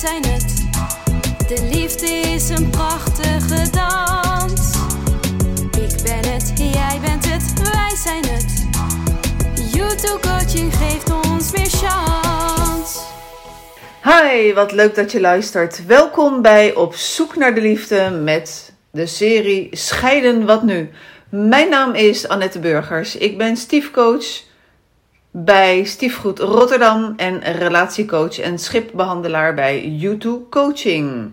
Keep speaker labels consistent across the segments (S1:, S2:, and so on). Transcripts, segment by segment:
S1: zijn het. De liefde is een prachtige dans. Ik ben het, jij bent het, wij zijn het. YouTube coaching geeft ons meer chance.
S2: Hi, wat leuk dat je luistert. Welkom bij Op zoek naar de liefde met de serie Scheiden wat nu. Mijn naam is Annette Burgers. Ik ben stiefcoach bij Stiefgoed Rotterdam en relatiecoach en schipbehandelaar bij YouTube Coaching.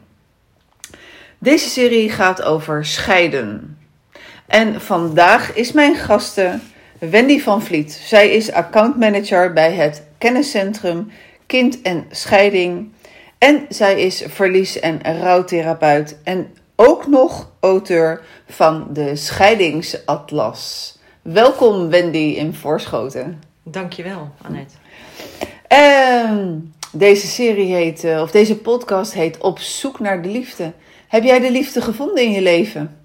S2: Deze serie gaat over scheiden. En vandaag is mijn gaste Wendy van Vliet. Zij is accountmanager bij het kenniscentrum Kind en Scheiding. En zij is verlies- en rouwtherapeut. En ook nog auteur van de Scheidingsatlas. Welkom Wendy in Voorschoten.
S3: Dankjewel, Annette.
S2: Ehm, deze serie heet, eh, of deze podcast heet Op zoek naar de liefde. Heb jij de liefde gevonden in je leven?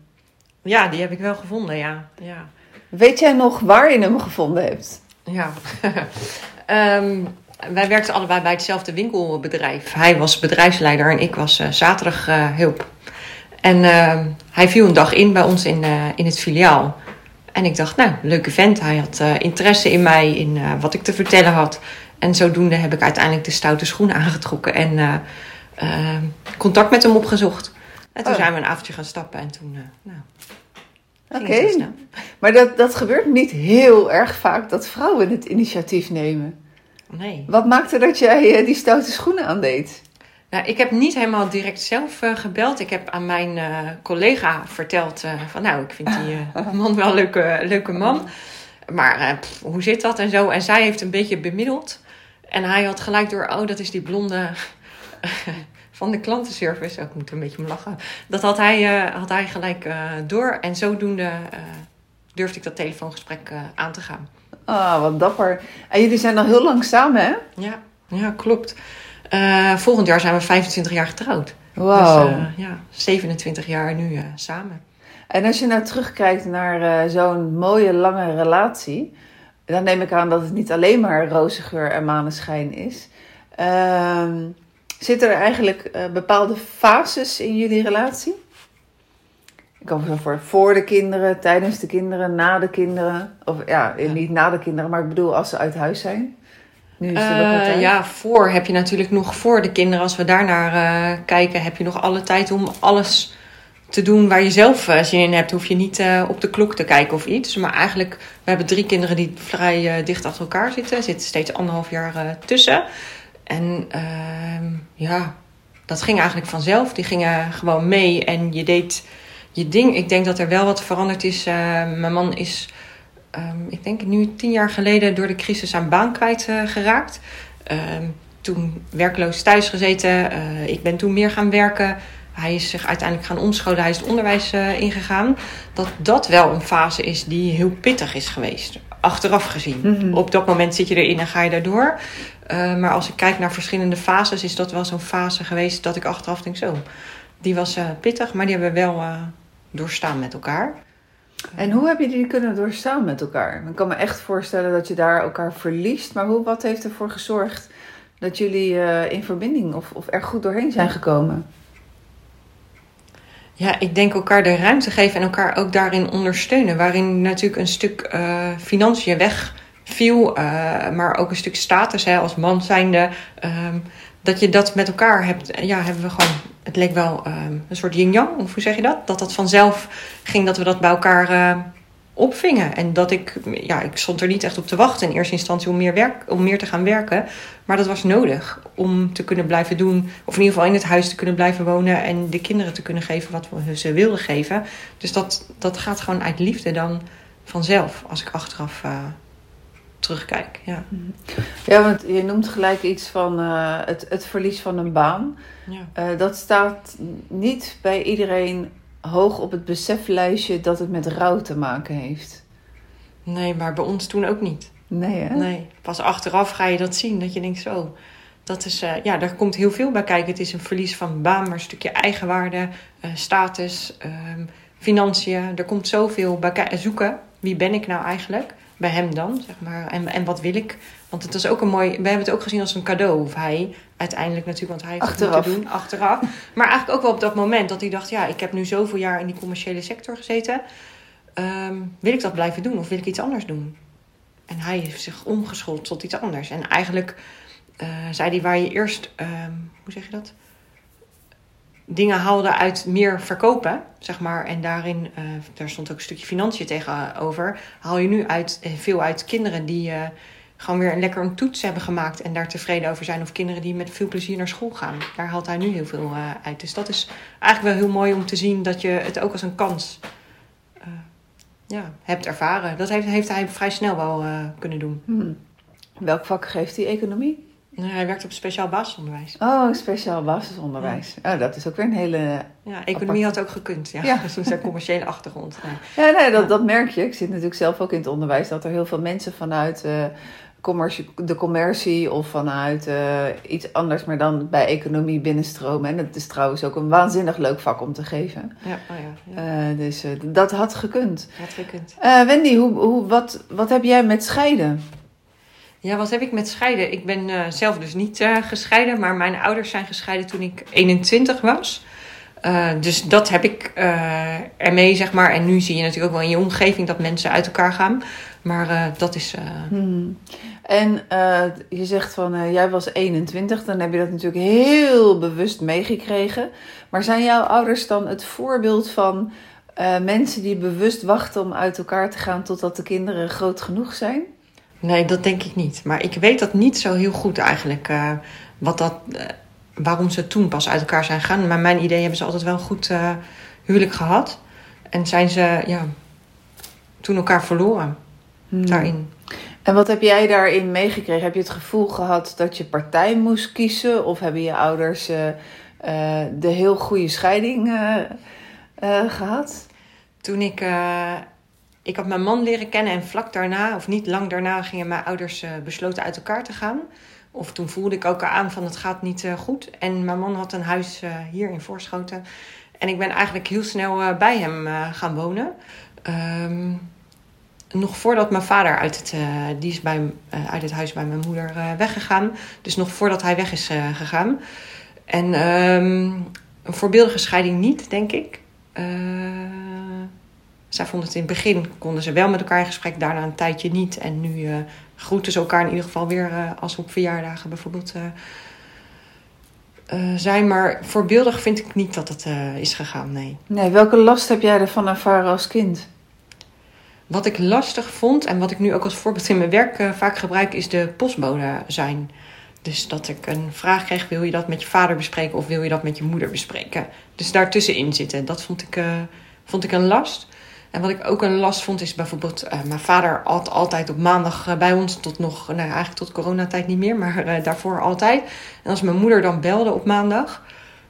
S3: Ja, die heb ik wel gevonden, ja. Ja.
S2: Weet jij nog waar je hem gevonden hebt?
S3: ja. Ehm, wij werkten allebei bij hetzelfde winkelbedrijf. Hij was bedrijfsleider en ik was eh, zaterdaghulp. en ehm, hij viel een dag in bij ons in, in het filiaal. En ik dacht, nou, leuke vent. Hij had eh, interesse in mij, in eh, wat ik te vertellen had. En zodoende heb ik uiteindelijk de stoute schoenen aangetrokken en eh, contact met hem opgezocht. En toen
S2: Oh.
S3: zijn we een avondje gaan stappen en toen, nou,
S2: Oké. Maar dat, dat gebeurt niet heel erg vaak dat vrouwen het initiatief nemen.
S3: Nee.
S2: Wat maakte dat jij die stoute schoenen aandeed?
S3: Nou, ik heb niet helemaal direct zelf eh, gebeld. Ik heb aan mijn eh, collega verteld eh, van nou, ik vind die man wel een leuke, leuke man. Maar pff, hoe zit dat en zo? En zij heeft een beetje bemiddeld. En hij had gelijk door, oh, dat is die blonde van de klantenservice. Oh, ik moet een beetje om lachen. Dat had hij, had hij gelijk door. En zodoende durfde ik dat telefoongesprek aan te gaan.
S2: Ah, wat dapper. En jullie zijn al heel lang samen, hè?
S3: Ja, ja klopt. Eh, volgend jaar zijn we 25 jaar getrouwd.
S2: Wauw.
S3: Dus eh, ja, 27 jaar nu eh, samen.
S2: En als je nou terugkijkt naar zo'n mooie, lange relatie, dan neem ik aan dat het niet alleen maar roze geur en maneschijn is. Ehm zitten er eigenlijk bepaalde fases in jullie relatie? Ik kan me zo voor voor de kinderen, tijdens de kinderen, na de kinderen. Of ja,
S3: Ja.
S2: niet na de kinderen, maar ik bedoel als ze uit huis zijn. Nu is
S3: Eh, ja, voor heb je natuurlijk nog voor de kinderen. Als we daarnaar eh kijken, heb je nog alle tijd om alles te doen waar je zelf eh, zin in hebt. Hoef je niet op de klok te kijken of iets. Maar eigenlijk, we hebben drie kinderen die vrij dicht achter elkaar zitten. Er zit steeds anderhalf jaar tussen. En ehm, ja, dat ging eigenlijk vanzelf. Die gingen gewoon mee en je deed je ding. Ik denk dat er wel wat veranderd is. Mijn man is, ehm, ik denk nu tien jaar geleden, door de crisis zijn baan kwijt eh, geraakt. Ehm, toen werkloos thuis gezeten. Eh, ik ben toen meer gaan werken. Hij is zich uiteindelijk gaan omscholen. Hij is het onderwijs eh, ingegaan. Dat dat wel een fase is die heel pittig is geweest. Achteraf gezien.
S2: Mhm.
S3: Op dat moment zit je erin en ga je daardoor. Eh, maar als ik kijk naar verschillende fases, is dat wel zo'n fase geweest dat ik achteraf denk zo. Die was pittig, maar die hebben we wel doorstaan met elkaar.
S2: En hoe heb je die kunnen doorstaan met elkaar? Ik kan me echt voorstellen dat je daar elkaar verliest. Maar hoe, wat heeft ervoor gezorgd dat jullie eh, in verbinding of, of er goed doorheen zijn gekomen?
S3: Ja, ik denk elkaar de ruimte geven en elkaar ook daarin ondersteunen. Waarin natuurlijk een stuk eh, financiën wegviel, eh, maar ook een stuk status hè, als man zijnde. ehm, dat je dat met elkaar hebt. Ja, hebben we gewoon. Het leek wel ehm, een soort yin-yang, of hoe zeg je dat? Dat dat vanzelf ging, dat we dat bij elkaar eh, opvingen. En dat ik, ja, ik stond er niet echt op te wachten in eerste instantie om meer, werk, om meer te gaan werken. Maar dat was nodig om te kunnen blijven doen, of in ieder geval in het huis te kunnen blijven wonen en de kinderen te kunnen geven wat we ze wilden geven. Dus dat, dat gaat gewoon uit liefde dan vanzelf, als ik achteraf eh, terugkijk. Ja.
S2: Ja, want je noemt gelijk iets van eh, het, het verlies van een baan.
S3: Ja.
S2: Eh, dat staat niet bij iedereen hoog op het beseflijstje dat het met rouw te maken heeft.
S3: Nee, maar bij ons toen ook niet.
S2: Nee, hè?
S3: Nee, pas achteraf ga je dat zien. Dat je denkt zo. Dat is, eh, ja, daar komt heel veel bij kijken. Het is een verlies van baan, maar een stukje eigenwaarde, status, ehm, financiën. Er komt zoveel bij zoeken. Wie ben ik nou eigenlijk? Bij hem dan, zeg maar. En, en wat wil ik? Want het is ook een mooi. We hebben het ook gezien als een cadeau. Of hij Uiteindelijk natuurlijk, want hij heeft
S2: Achteraf.
S3: het moeten doen, achteraf. Maar eigenlijk ook wel op dat moment dat hij dacht... ja, ik heb nu zoveel jaar in die commerciële sector gezeten. Ehm, wil ik dat blijven doen of wil ik iets anders doen? En hij heeft zich omgeschoold tot iets anders. En eigenlijk eh, zei hij waar je eerst... ehm, hoe zeg je dat? Dingen haalde uit meer verkopen, zeg maar. En daarin, eh, daar stond ook een stukje financiën tegenover. Haal je nu uit, eh, veel uit kinderen die eh, gewoon weer een lekker een toets hebben gemaakt. En daar tevreden over zijn. Of kinderen die met veel plezier naar school gaan. Daar haalt hij nu heel veel uit. Dus dat is eigenlijk wel heel mooi om te zien dat je het ook als een kans ja, hebt ervaren. Dat heeft, heeft hij vrij snel wel kunnen doen.
S2: Hmm. Welk vak geeft hij? Economie?
S3: Nou, hij werkt op speciaal basisonderwijs.
S2: Oh, speciaal basisonderwijs. Oh, dat is ook weer een hele...
S3: Ja, economie had ook gekund. Ja,
S2: Ja.
S3: Dus zijn commerciële achtergrond. Nee.
S2: Ja, nee, dat,
S3: Ja.
S2: dat merk je. Ik zit natuurlijk zelf ook in het onderwijs. Dat er heel veel mensen vanuit eh, commercie, de commercie of vanuit eh, iets anders, maar dan bij economie binnenstromen. En het is trouwens ook een waanzinnig leuk vak om te geven.
S3: Ja, oh ja.
S2: Eh, dus dat had gekund.
S3: had gekund.
S2: Wendy, hoe, hoe, wat, wat heb jij met scheiden?
S3: Ja, wat heb ik met scheiden? Ik ben eh, zelf dus niet eh, gescheiden, maar mijn ouders zijn gescheiden toen ik 21 was. Eh, dus dat heb ik ermee, zeg maar. En nu zie je natuurlijk ook wel in je omgeving dat mensen uit elkaar gaan. Maar dat is.
S2: Hmm. En je zegt van, jij was 21, dan heb je dat natuurlijk heel bewust meegekregen. Maar zijn jouw ouders dan het voorbeeld van mensen die bewust wachten om uit elkaar te gaan totdat de kinderen groot genoeg zijn?
S3: Nee, dat denk ik niet. Maar ik weet dat niet zo heel goed eigenlijk. eh, wat dat, eh, waarom ze toen pas uit elkaar zijn gegaan. Maar mijn idee hebben ze altijd wel een goed eh, huwelijk gehad. En zijn ze ja, toen elkaar verloren
S2: Hmm.
S3: daarin.
S2: En wat heb jij daarin meegekregen? Heb je het gevoel gehad dat je partij moest kiezen? Of hebben je ouders de heel goede scheiding eh, eh, gehad?
S3: Toen ik, ik had mijn man leren kennen en vlak daarna, of niet lang daarna, gingen mijn ouders eh, besloten uit elkaar te gaan. Of toen voelde ik ook aan van het gaat niet eh, goed. En mijn man had een huis eh, hier in Voorschoten. En ik ben eigenlijk heel snel bij hem gaan wonen. Ehm, nog voordat mijn vader uit het, die is bij, uit het huis bij mijn moeder weggegaan. Dus nog voordat hij weg is gegaan. En ehm, een voorbeeldige scheiding niet, denk ik. Eh, zij vonden het in het begin, konden ze wel met elkaar in gesprek, daarna een tijdje niet. En nu eh, groeten ze elkaar in ieder geval weer eh, als op verjaardagen bijvoorbeeld eh, zijn. Maar voorbeeldig vind ik niet dat het is gegaan, nee.
S2: Nee, welke last heb jij ervan ervaren als kind?
S3: Wat ik lastig vond en wat ik nu ook als voorbeeld in mijn werk vaak gebruik, is de postbode zijn. Dus dat ik een vraag kreeg, wil je dat met je vader bespreken of wil je dat met je moeder bespreken? Dus daartussenin zitten, dat vond ik, vond ik een last. En wat ik ook een last vond is bijvoorbeeld, eh, mijn vader at altijd op maandag eh, bij ons tot nog, nou eigenlijk tot coronatijd niet meer, maar eh, daarvoor altijd. En als mijn moeder dan belde op maandag,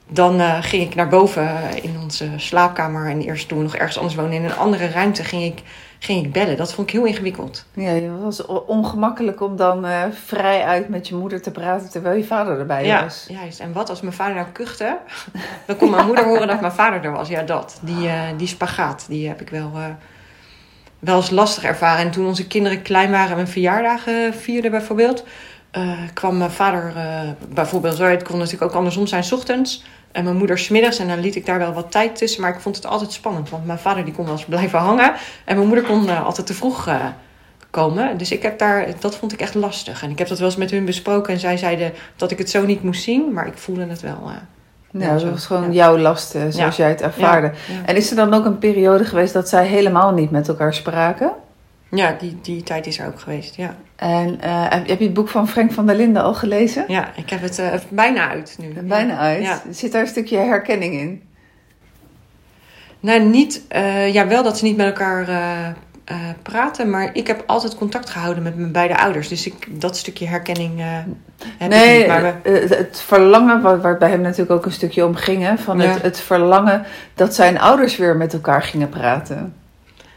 S3: dan ging ik naar boven in onze slaapkamer. En eerst toen we nog ergens anders woonden in een andere ruimte, ging ik, ging ik bellen. Dat vond ik heel ingewikkeld.
S2: Ja, het was ongemakkelijk om dan eh, vrij uit met je moeder te praten terwijl je vader erbij
S3: Ja,
S2: was.
S3: juist. En wat als mijn vader nou kuchte? Dan kon mijn moeder horen dat mijn vader er was. Ja, dat. Die, eh, die spagaat, die heb ik wel, eh, wel eens lastig ervaren. En toen onze kinderen klein waren en mijn verjaardagen vierden bijvoorbeeld... kwam mijn vader bijvoorbeeld... Zo, het kon natuurlijk ook andersom zijn, 's ochtends... En mijn moeder smiddags. En dan liet ik daar wel wat tijd tussen. Maar ik vond het altijd spannend. Want mijn vader die kon wel eens blijven hangen. En mijn moeder kon eh, altijd te vroeg eh, komen. Dus ik heb daar, dat vond ik echt lastig. En ik heb dat wel eens met hun besproken. En zij zeiden dat ik het zo niet moest zien. Maar ik voelde het wel. eh,
S2: Nou,
S3: Ja,
S2: dat
S3: zo.
S2: was gewoon
S3: Ja.
S2: jouw last zoals jij het ervaarde.
S3: ja.
S2: En is er dan ook een periode geweest dat zij helemaal niet met elkaar spraken?
S3: Ja, die, die tijd is er ook geweest. Ja,
S2: En eh, heb, je het boek van Frank van der Linden al gelezen?
S3: ja ik heb het eh, bijna uit nu.
S2: Bijna
S3: Ja.
S2: uit.
S3: Ja.
S2: Zit daar een stukje herkenning in?
S3: Nou, niet, eh, ja, wel dat ze niet met elkaar eh, eh, praten. Maar ik heb altijd contact gehouden met mijn beide ouders. Dus ik, dat stukje herkenning eh, heb ik niet. Maar we-
S2: eh, het, verlangen, waar, waar het bij hem natuurlijk ook een stukje om ging, hè, van
S3: Ja.
S2: het, het verlangen dat zijn ouders weer met elkaar gingen praten.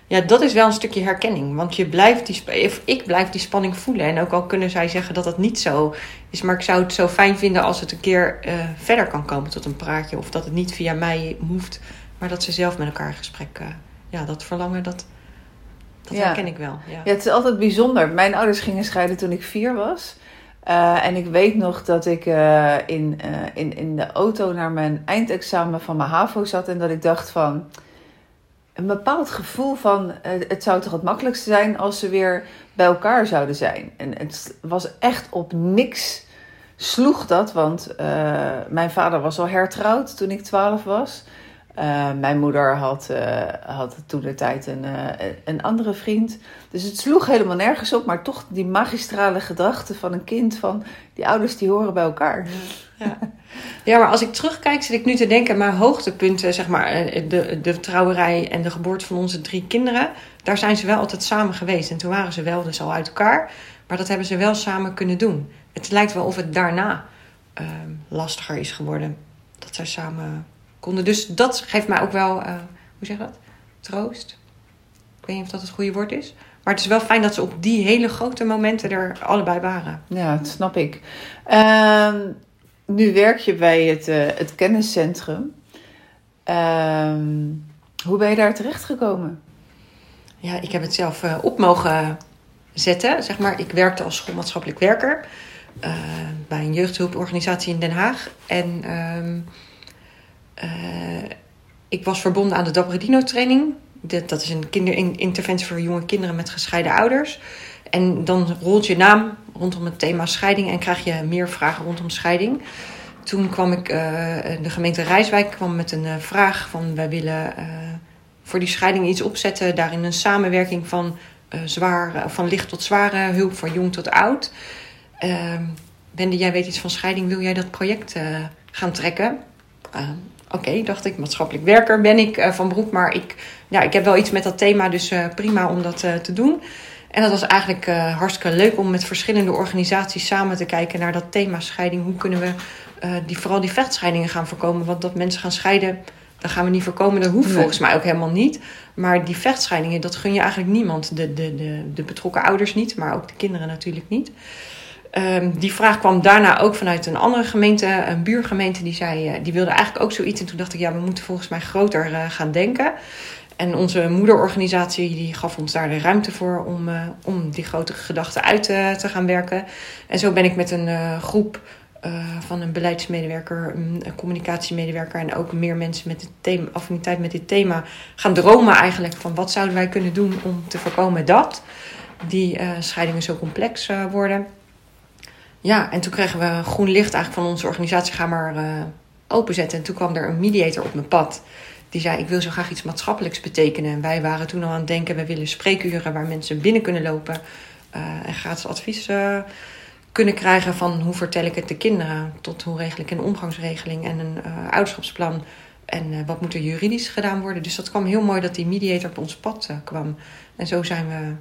S3: Ja, dat is wel een stukje herkenning. Want je blijft die, ik blijf die spanning voelen. En ook al kunnen zij zeggen dat dat niet zo is. Maar ik zou het zo fijn vinden als het een keer eh, verder kan komen tot een praatje. Of dat het niet via mij hoeft. Maar dat ze zelf met elkaar in gesprek... eh, ja, dat verlangen, dat, dat
S2: Ja.
S3: herken ik wel. Ja.
S2: Ja, het is altijd bijzonder. Mijn ouders gingen scheiden toen ik vier was. Uh, en ik weet nog dat ik uh, in, uh, in, in de auto naar mijn eindexamen van mijn HAVO zat en dat ik dacht van een bepaald gevoel van het zou toch het makkelijkste zijn als ze weer bij elkaar zouden zijn. En het was echt op niks sloeg dat, want mijn vader was al hertrouwd toen ik 12 was. Uh, mijn moeder had, had toen de tijd een, een andere vriend. Dus het sloeg helemaal nergens op, maar toch die magistrale gedachte van een kind van die ouders die horen bij elkaar.
S3: Ja, ja. maar als ik terugkijk, zit ik nu te denken, mijn hoogtepunten, zeg maar, de, de trouwerij en de geboorte van onze drie kinderen, daar zijn ze wel altijd samen geweest. En toen waren ze wel dus al uit elkaar, maar dat hebben ze wel samen kunnen doen. Het lijkt wel of het daarna ehm, lastiger is geworden. Dat zij samen konden. Dus dat geeft mij ook wel, uh, hoe zeg je dat? Troost. Ik weet niet of dat het goede woord is. Maar het is wel fijn dat ze op die hele grote momenten er allebei waren.
S2: Ja, dat snap ik. Uh, nu werk je bij het, uh, het kenniscentrum. Ehm, hoe ben je daar terecht gekomen?
S3: Ja, ik heb het zelf uh, op mogen zetten. Zeg maar, ik werkte als schoolmaatschappelijk werker bij een jeugdhulporganisatie in Den Haag. En ehm, ik was verbonden aan de Dabredino training. Dat is een kinderinterventie voor jonge kinderen met gescheiden ouders. En dan rolt je naam rondom het thema scheiding en krijg je meer vragen rondom scheiding. Toen kwam ik, uh, de gemeente Rijswijk kwam met een uh, vraag van wij willen voor die scheiding iets opzetten. Daarin een samenwerking van, zwaar, van licht tot zware hulp, van jong tot oud. Ehm, Wendy, jij weet iets van scheiding, wil jij dat project gaan trekken? Oké, dacht ik, maatschappelijk werker ben ik uh, van beroep, maar ik, ja, ik heb wel iets met dat thema, dus uh, prima om dat uh, te doen. En dat was eigenlijk hartstikke leuk om met verschillende organisaties samen te kijken naar dat thema scheiding. Hoe kunnen we die, vooral die vechtscheidingen gaan voorkomen? Want dat mensen gaan scheiden, dat gaan we niet voorkomen. Dat hoeft nee. volgens mij ook helemaal niet. Maar die vechtscheidingen, dat gun je eigenlijk niemand. De, de, de, de betrokken ouders niet, maar ook de kinderen natuurlijk niet. Um, die vraag kwam daarna ook vanuit een andere gemeente, een buurgemeente, die zei, uh, die wilde eigenlijk ook zoiets. En toen dacht ik, ja, we moeten volgens mij groter uh, gaan denken. En onze moederorganisatie die gaf ons daar de ruimte voor om, uh, om die grotere gedachten uit te gaan werken. En zo ben ik met een groep van een beleidsmedewerker, een communicatiemedewerker en ook meer mensen met het thema, affiniteit met dit thema gaan dromen eigenlijk van wat zouden wij kunnen doen om te voorkomen dat die scheidingen zo complex worden. Ja, en toen kregen we groen licht eigenlijk van onze organisatie. Ga maar uh, openzetten. En toen kwam er een mediator op mijn pad. Die zei, ik wil zo graag iets maatschappelijks betekenen. En wij waren toen al aan het denken, we willen spreekuren waar mensen binnen kunnen lopen. Uh, en gratis advies uh, kunnen krijgen van hoe vertel ik het de kinderen. Tot hoe regel ik een omgangsregeling en een ouderschapsplan. En wat moet er juridisch gedaan worden. Dus dat kwam heel mooi dat die mediator op ons pad kwam. En zo zijn we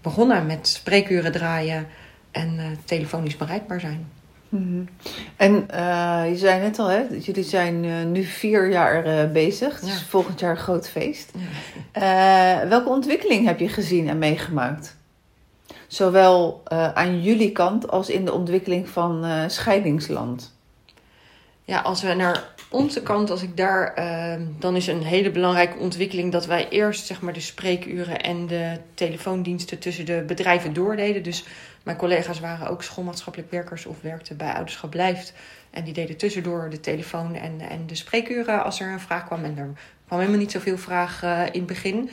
S3: begonnen met spreekuren draaien en telefonisch bereikbaar zijn.
S2: Mm -hmm. En uh, je zei net al, hè, jullie zijn uh, nu vier jaar bezig. Dus ja. volgend jaar een groot feest. Ja. welke ontwikkeling heb je gezien en meegemaakt? Zowel aan jullie kant als in de ontwikkeling van scheidingsland.
S3: Ja, als we naar onze kant, als ik daar, dan is een hele belangrijke ontwikkeling dat wij eerst zeg maar de spreekuren en de telefoondiensten tussen de bedrijven doordeden. Dus mijn collega's waren ook schoolmaatschappelijk werkers of werkten bij Ouderschap Blijft. En die deden tussendoor de telefoon en, en de spreekuren als er een vraag kwam. En er kwam helemaal niet zoveel vraag uh, in het begin.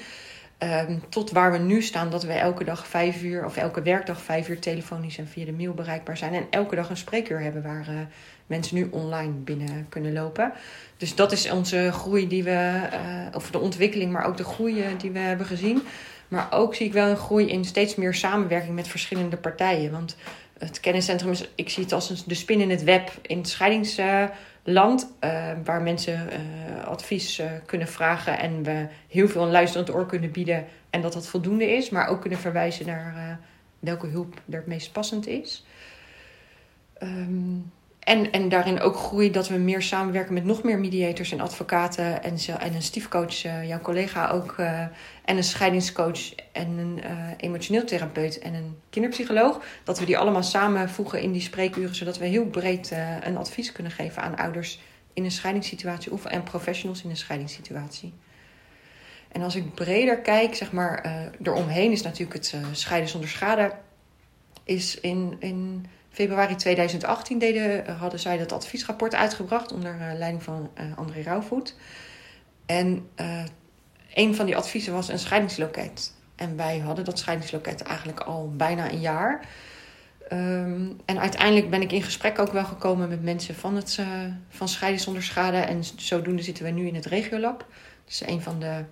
S3: Um, tot waar we nu staan, dat we elke dag vijf uur, of elke werkdag vijf uur telefonisch en via de mail bereikbaar zijn. En elke dag een spreekuur hebben waar uh, mensen nu online binnen kunnen lopen. Dus dat is onze groei die we, uh, of de ontwikkeling, maar ook de groei die we hebben gezien. Maar ook zie ik wel een groei in steeds meer samenwerking met verschillende partijen. Want het kenniscentrum is, ik zie het als de spin in het web in het scheidingsland. Uh, waar mensen uh, advies uh, kunnen vragen en we heel veel een luisterend oor kunnen bieden. En dat dat voldoende is. Maar ook kunnen verwijzen naar welke hulp er het meest passend is. Um, en, en daarin ook groei dat we meer samenwerken met nog meer mediators en advocaten en, en een stiefcoach, uh, jouw collega ook, uh, en een scheidingscoach en een uh, emotioneel therapeut en een kinderpsycholoog. Dat we die allemaal samenvoegen in die spreekuren, zodat we heel breed een advies kunnen geven aan ouders in een scheidingssituatie of en professionals in een scheidingssituatie. En als ik breder kijk, zeg maar, eromheen is natuurlijk het scheiden zonder schade is in, in februari 2018 deden, hadden zij dat adviesrapport uitgebracht onder leiding van André Rauwvoet. En een van die adviezen was een scheidingsloket. En wij hadden dat scheidingsloket eigenlijk al bijna een jaar. Ehm, en uiteindelijk ben ik in gesprek ook wel gekomen met mensen van, het, van Scheiden zonder schade. En zodoende zitten wij nu in het Regiolab. Dus een van de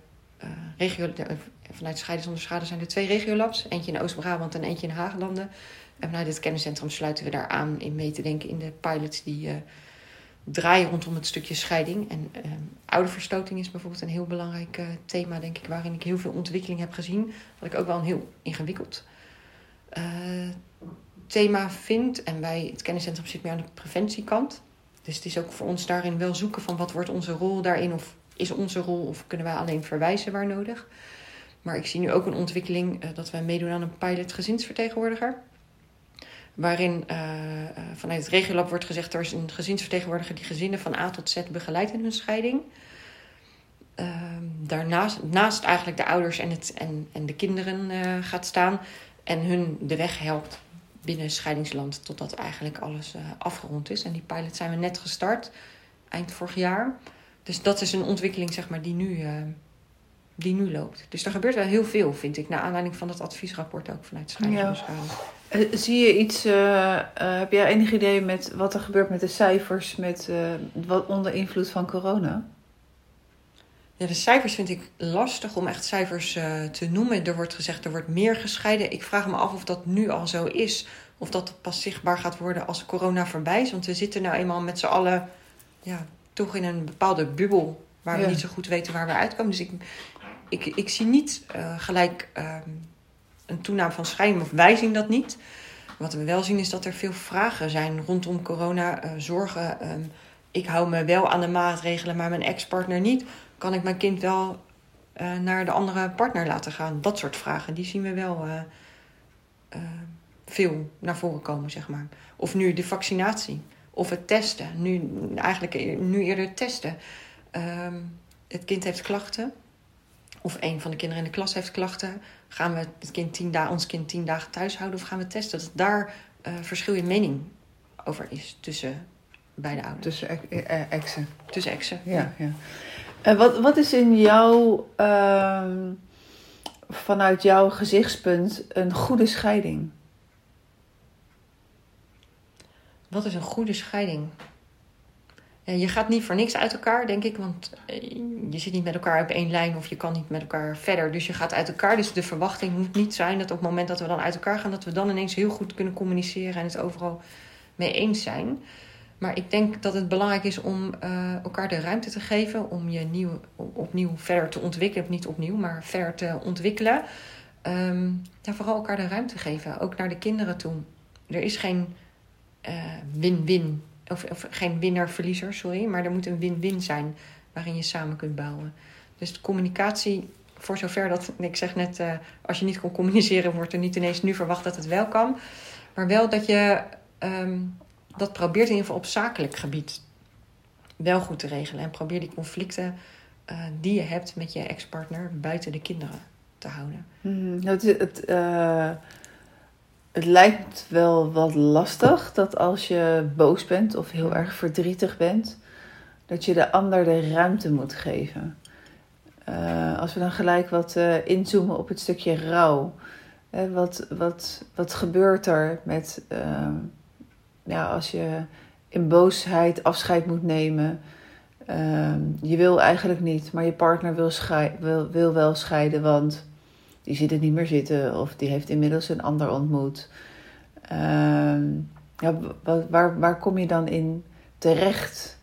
S3: uh, de, vanuit Scheiden zonder schade zijn er twee regiolabs. Eentje in Oost-Brabant en eentje in Haaglanden. En vanuit dit kenniscentrum sluiten we daar aan in mee te denken in de pilots die uh, draaien rondom het stukje scheiding. En uh, ouderverstoting is bijvoorbeeld een heel belangrijk thema, denk ik, waarin ik heel veel ontwikkeling heb gezien. Wat ik ook wel een heel ingewikkeld thema vind. En wij, het kenniscentrum zit meer aan de preventiekant. Dus het is ook voor ons daarin wel zoeken van wat wordt onze rol daarin. Of is onze rol of kunnen wij alleen verwijzen waar nodig. Maar ik zie nu ook een ontwikkeling dat wij meedoen aan een pilot gezinsvertegenwoordiger. Waarin uh, vanuit het regiolab wordt gezegd... er is een gezinsvertegenwoordiger die gezinnen van A tot Z begeleidt in hun scheiding. Ehm, daarnaast naast eigenlijk de ouders en, het, en, en de kinderen gaat staan... en hun de weg helpt binnen scheidingsland totdat eigenlijk alles afgerond is. En die pilot zijn we net gestart, eind vorig jaar. Dus dat is een ontwikkeling zeg maar, die, nu, die nu loopt. Dus er gebeurt wel heel veel, vind ik, naar aanleiding van dat adviesrapport ook vanuit scheidingsschade.
S2: Ja. Uh, zie je iets, heb jij enig idee met wat er gebeurt met de cijfers met, wat onder invloed van corona?
S3: Ja, de cijfers vind ik lastig om echt cijfers te noemen. Er wordt gezegd er wordt meer gescheiden. Ik vraag me af of dat nu al zo is. Of dat pas zichtbaar gaat worden als corona voorbij is. Want we zitten nou eenmaal met z'n allen ja, toch in een bepaalde bubbel. Waar we niet zo goed weten waar we uitkomen. Dus ik, ik, ik zie niet gelijk uh, een toename van scheiding. Of wij zien dat niet. Wat we wel zien is dat er veel vragen zijn rondom corona. Uh, zorgen. Um, ik hou me wel aan de maatregelen, maar mijn ex-partner niet kan ik mijn kind wel uh, naar de andere partner laten gaan? Dat soort vragen, die zien we wel uh, veel naar voren komen, zeg maar. Of nu de vaccinatie, of het testen. Nu, eigenlijk nu eerder testen. Um, het kind heeft klachten, of een van de kinderen in de klas heeft klachten. Gaan we het kind tien dagen, ons kind tien dagen thuis houden of gaan we testen? Dat daar verschil in mening over is tussen beide ouders.
S2: Tussen exen.
S3: Tussen exen.
S2: Ja, ja. En wat, wat is in jouw, uh, vanuit jouw gezichtspunt een goede scheiding?
S3: Wat is een goede scheiding? Ja, je gaat niet voor niks uit elkaar, denk ik. Want eh, je zit niet met elkaar op één lijn of je kan niet met elkaar verder. Dus je gaat uit elkaar. Dus de verwachting moet niet zijn dat op het moment dat we dan uit elkaar gaan, dat we dan ineens heel goed kunnen communiceren en het overal mee eens zijn. Maar ik denk dat het belangrijk is om uh, elkaar de ruimte te geven om je nieuw, opnieuw verder te ontwikkelen. Niet opnieuw, maar verder te ontwikkelen. Um, ja, vooral elkaar de ruimte geven, ook naar de kinderen toe. Er is geen win-win, of, of, geen winnaar-verliezer, sorry, maar er moet een win-win zijn waarin je samen kunt bouwen. Dus de communicatie, voor zover dat, ik zeg net, uh, als je niet kon communiceren, wordt er niet ineens nu verwacht dat het wel kan. Maar wel dat je. Um, dat probeert in ieder geval op zakelijk gebied wel goed te regelen. En probeer die conflicten uh, die je hebt met je ex-partner buiten de kinderen te houden.
S2: Hmm, het, het, uh, het lijkt wel wat lastig dat als je boos bent of heel erg verdrietig bent, dat je de ander de ruimte moet geven. Uh, als we dan gelijk wat inzoomen op het stukje rouw. wat, wat, wat gebeurt er met ja, als je in boosheid afscheid moet nemen. Uh, je wil eigenlijk niet, maar je partner wil, wil, wil wel scheiden, want die zit er niet meer zitten of die heeft inmiddels een ander ontmoet. Uh, ja, waar, waar kom je dan in terecht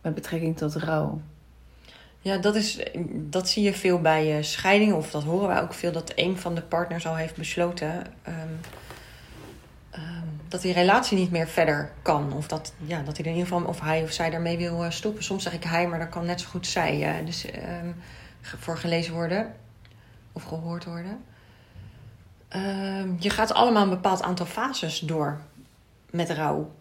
S2: met betrekking tot rouw?
S3: Ja, dat, is, dat zie je veel bij scheidingen, of dat horen wij ook veel, dat een van de partners al heeft besloten. Um, dat die relatie niet meer verder kan. Of dat, ja, dat hij in ieder geval, of hij of zij daarmee wil eh, stoppen. Soms zeg ik hij, maar dat kan net zo goed zij. Uh, dus voor gelezen worden of gehoord worden. Uh, je gaat allemaal een bepaald aantal fases door met rouw.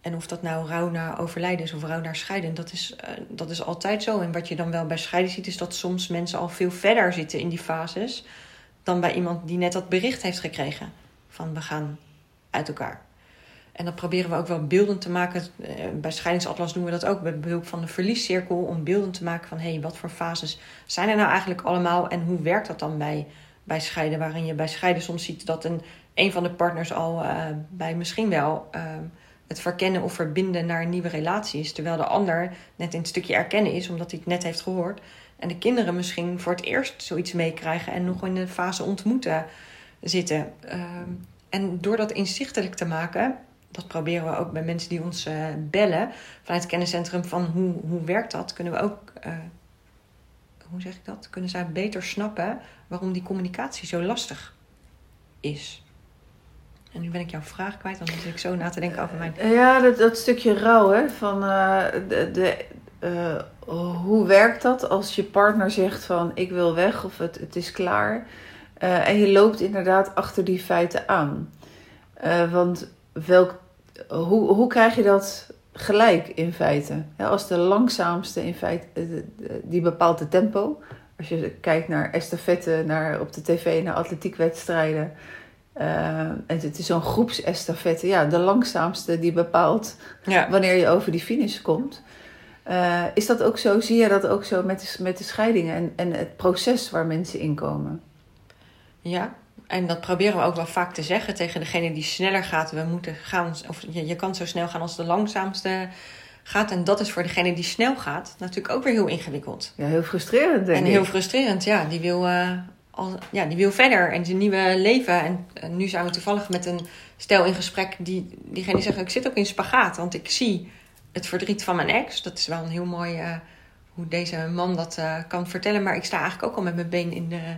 S3: En of dat nou rouw naar overlijden is of rouw naar scheiden, dat is, uh, dat is altijd zo. En wat je dan wel bij scheiden ziet, is dat soms mensen al veel verder zitten in die fases dan bij iemand die net dat bericht heeft gekregen van we gaan uit elkaar. En dat proberen we ook wel beeldend te maken. Eh, Bij Scheidingsatlas doen we dat ook met behulp van de verliescirkel. Om beeldend te maken van hé, hey, wat voor fases zijn er nou eigenlijk allemaal en hoe werkt dat dan bij, bij scheiden? Waarin je bij scheiden soms ziet dat een, een van de partners al eh, bij misschien wel eh, het verkennen of verbinden naar een nieuwe relatie is. Terwijl de ander net in het stukje erkennen is, omdat hij het net heeft gehoord. En de kinderen misschien voor het eerst zoiets meekrijgen en nog in de fase ontmoeten zitten. Ehm, en door dat inzichtelijk te maken, dat proberen we ook bij mensen die ons uh, bellen vanuit het kenniscentrum van hoe, hoe werkt dat, kunnen we ook, uh, hoe zeg ik dat, kunnen zij beter snappen waarom die communicatie zo lastig is. En nu ben ik jouw vraag kwijt, dan zit ik zo na te denken over mijn.
S2: Ja, dat, dat stukje rouw, hè? Van de, de, hoe werkt dat als je partner zegt van ik wil weg of het, het is klaar. en je loopt inderdaad achter die feiten aan. want welk hoe, hoe krijg je dat gelijk in feite? Ja, als de langzaamste in feite, eh, die bepaalt het tempo. Als je kijkt naar estafette, naar op de tv, naar atletiekwedstrijden. Uh, en het is zo'n groepsestafette. Ja, de langzaamste die bepaalt ja. wanneer je over die finish komt. Uh, is dat ook zo? Zie je dat ook zo met de, met de scheidingen en, en het proces waar mensen in komen?
S3: Ja, en dat proberen we ook wel vaak te zeggen tegen degene die sneller gaat. We moeten gaan, of je, je kan zo snel gaan als de langzaamste gaat. En dat is voor degene die snel gaat natuurlijk ook weer heel ingewikkeld.
S2: Ja, heel frustrerend denk
S3: en
S2: ik.
S3: heel frustrerend, ja. Die wil, uh, al, ja, die wil verder en zijn nieuwe leven. En, en, nu zijn we toevallig met een stel in gesprek die diegene zegt... ik zit ook in spagaat, want ik zie het verdriet van mijn ex. Dat is wel een heel mooi uh, hoe deze man dat uh, kan vertellen. Maar ik sta eigenlijk ook al met mijn been in de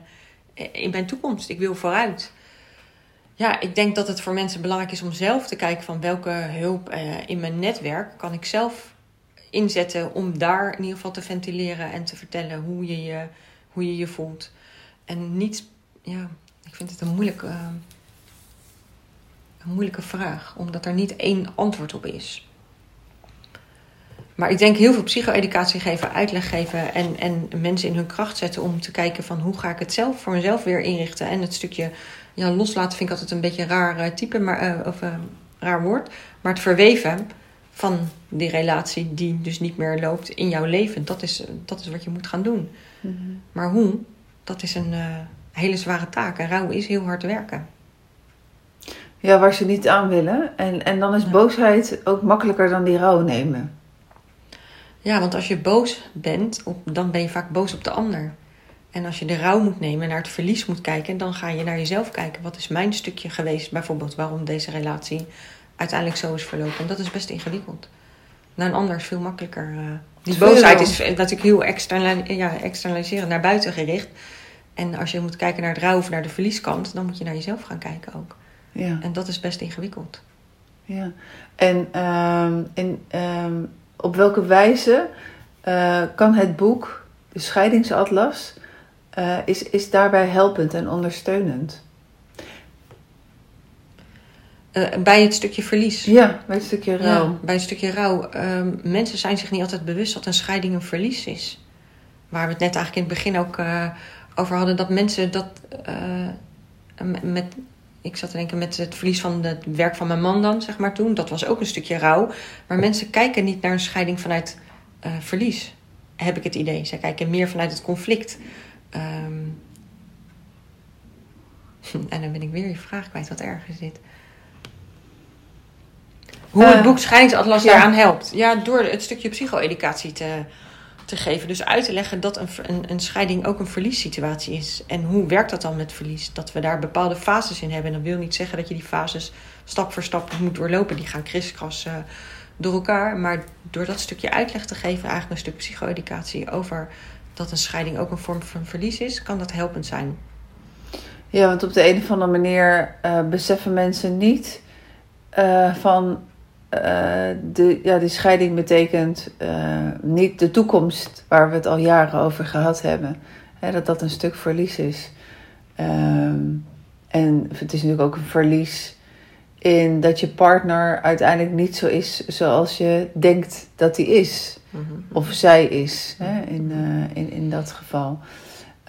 S3: in mijn toekomst. Ik wil vooruit. Ja, ik denk dat het voor mensen belangrijk is om zelf te kijken van welke hulp uh, in mijn netwerk kan ik zelf inzetten om daar in ieder geval te ventileren en te vertellen hoe je je, hoe je, je voelt. En niet, ja, ik vind het een moeilijke, een moeilijke vraag, omdat er niet één antwoord op is. Maar ik denk heel veel psycho-educatie geven, uitleg geven en, en mensen in hun kracht zetten om te kijken van hoe ga ik het zelf voor mezelf weer inrichten. En het stukje ja, loslaten vind ik altijd een beetje een raar uh, type, maar, uh, of uh, raar woord. Maar het verweven van die relatie die dus niet meer loopt in jouw leven, dat is, dat is wat je moet gaan doen. Mm-hmm. Maar hoe, dat is een hele zware taak. En rouw is heel hard werken.
S2: Ja, waar ze niet aan willen. En, en dan is ja. boosheid ook makkelijker dan die rouw nemen.
S3: Ja, want als je boos bent, dan ben je vaak boos op de ander. En als je de rouw moet nemen, naar het verlies moet kijken, dan ga je naar jezelf kijken. Wat is mijn stukje geweest, bijvoorbeeld waarom deze relatie uiteindelijk zo is verlopen? En dat is best ingewikkeld. Naar een ander is veel makkelijker. Uh, die boosheid is natuurlijk heel external, ja, externaliserend naar buiten gericht. En als je moet kijken naar het rouw of naar de verlieskant, dan moet je naar jezelf gaan kijken ook. Ja. En dat is best ingewikkeld.
S2: Ja, en, um, en um op welke wijze uh, kan het boek, de Scheidingsatlas, uh, is, is daarbij helpend en ondersteunend?
S3: Uh, bij het stukje verlies.
S2: Ja, bij het stukje rouw.
S3: Ja, bij het stukje rouw. mensen zijn zich niet altijd bewust dat een scheiding een verlies is. Waar we het net eigenlijk in het begin ook over hadden, dat mensen dat met ik zat te denken met het verlies van het werk van mijn man dan, zeg maar toen. Dat was ook een stukje rouw. Maar mensen kijken niet naar een scheiding vanuit uh, verlies, heb ik het idee. Zij kijken meer vanuit het conflict. Um... en dan ben ik weer je vraag kwijt, wat erger zit. Hoe het boek Scheidingsatlas daaraan helpt. Ja, door het stukje psycho-educatie te, te geven. Dus uit te leggen dat een, een, een, scheiding ook een verliessituatie is. En hoe werkt dat dan met verlies? Dat we daar bepaalde fases in hebben. En dat wil niet zeggen dat je die fases stap voor stap moet doorlopen. Die gaan kriskras uh, door elkaar. Maar door dat stukje uitleg te geven, eigenlijk een stuk psycho-educatie over dat een scheiding ook een vorm van verlies is, kan dat helpend zijn.
S2: Ja, want op de een of andere manier uh, beseffen mensen niet uh, van de, ja, die scheiding betekent uh, niet de toekomst waar we het al jaren over gehad hebben. Hè, dat dat een stuk verlies is. Um, en het is natuurlijk ook een verlies in dat je partner uiteindelijk niet zo is zoals je denkt dat hij is. Mm-hmm. Of zij is, hè, in, uh, in, in dat geval.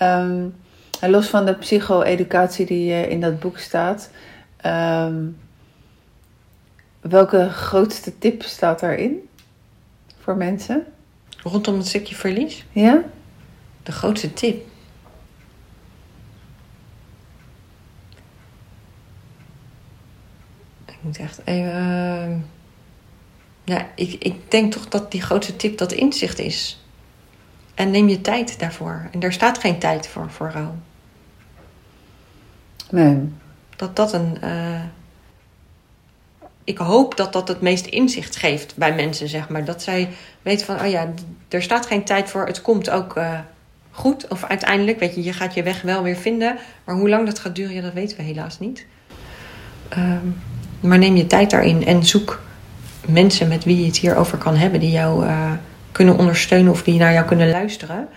S2: Um, en los van de psycho-educatie die in dat boek staat. Um, Welke grootste tip staat daarin voor mensen?
S3: Rondom het stukje verlies?
S2: Ja?
S3: De grootste tip. Ik moet echt even. Uh... Ja, ik, ik denk toch dat die grootste tip dat inzicht is. En neem je tijd daarvoor. En daar staat geen tijd voor, voor rouw.
S2: Nee.
S3: Dat dat een. Uh... Ik hoop dat dat het meest inzicht geeft bij mensen, zeg maar. Dat zij weten van, oh ja, er staat geen tijd voor. Het komt ook uh, goed. Of uiteindelijk, weet je, je gaat je weg wel weer vinden. Maar hoe lang dat gaat duren, dat weten we helaas niet. Um, maar neem je tijd daarin en zoek mensen met wie je het hierover kan hebben, die jou uh, kunnen ondersteunen of die naar jou kunnen luisteren.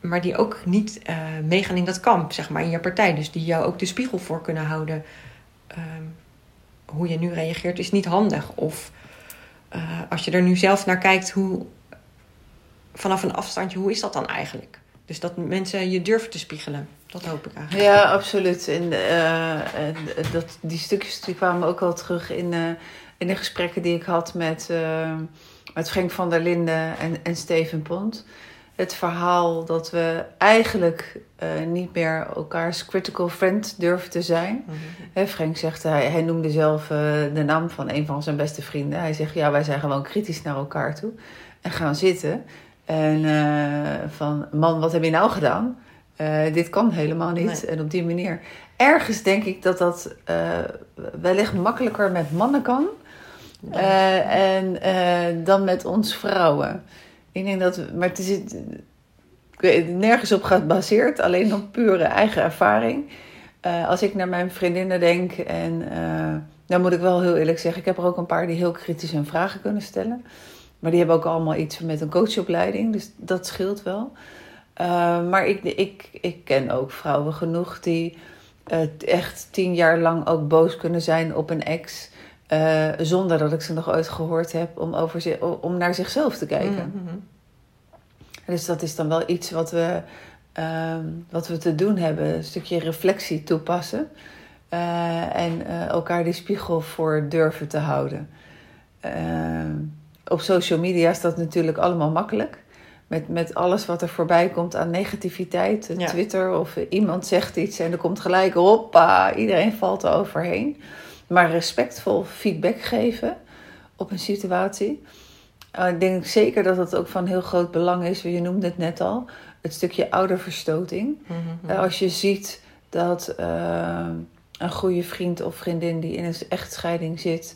S3: Maar die ook niet uh, meegaan in dat kamp, zeg maar, in je partij. Dus die jou ook de spiegel voor kunnen houden. Um, hoe je nu reageert is niet handig. Of uh, als je er nu zelf naar kijkt, hoe, vanaf een afstandje, hoe is dat dan eigenlijk? Dus dat mensen je durven te spiegelen. Dat hoop ik eigenlijk.
S2: Ja, absoluut. En, en dat, die stukjes die kwamen ook al terug in, uh, in de gesprekken die ik had met, met Frank van der Linden en, en Steven Pont. Het verhaal dat we eigenlijk niet meer elkaars critical friend durven te zijn. Mm -hmm. Frank zegt, hij, hij noemde zelf de naam van een van zijn beste vrienden. Hij zegt, ja, wij zijn gewoon kritisch naar elkaar toe. En gaan zitten. En van, man, wat heb je nou gedaan? Dit kan helemaal niet. Nee. En op die manier. Ergens denk ik dat dat wellicht makkelijker met mannen kan. En dan met ons vrouwen. Ik denk dat. Maar het is nergens op gebaseerd. Alleen op pure eigen ervaring. als ik naar mijn vriendinnen denk. En dan moet ik wel heel eerlijk zeggen. Ik heb er ook een paar die heel kritisch hun vragen kunnen stellen. Maar die hebben ook allemaal iets met een coachopleiding. Dus dat scheelt wel. Uh, maar ik, ik, ik ken ook vrouwen genoeg die uh, echt tien jaar lang ook boos kunnen zijn op een ex. Uh, zonder dat ik ze nog ooit gehoord heb om, over om naar zichzelf te kijken.
S3: Mm-hmm.
S2: Dus dat is dan wel iets wat we, wat we te doen hebben. Een stukje reflectie toepassen. en elkaar die spiegel voor durven te houden. op social media is dat natuurlijk allemaal makkelijk met, met alles wat er voorbij komt aan negativiteit. Ja. Twitter of iemand zegt iets en er komt gelijk hoppa, iedereen valt er overheen. Maar respectvol feedback geven op een situatie. Uh, ik denk zeker dat het ook van heel groot belang is. Je noemde het net al. Het stukje ouderverstoting.
S3: Mm-hmm.
S2: Uh, als je ziet dat uh, een goede vriend of vriendin die in een echtscheiding zit...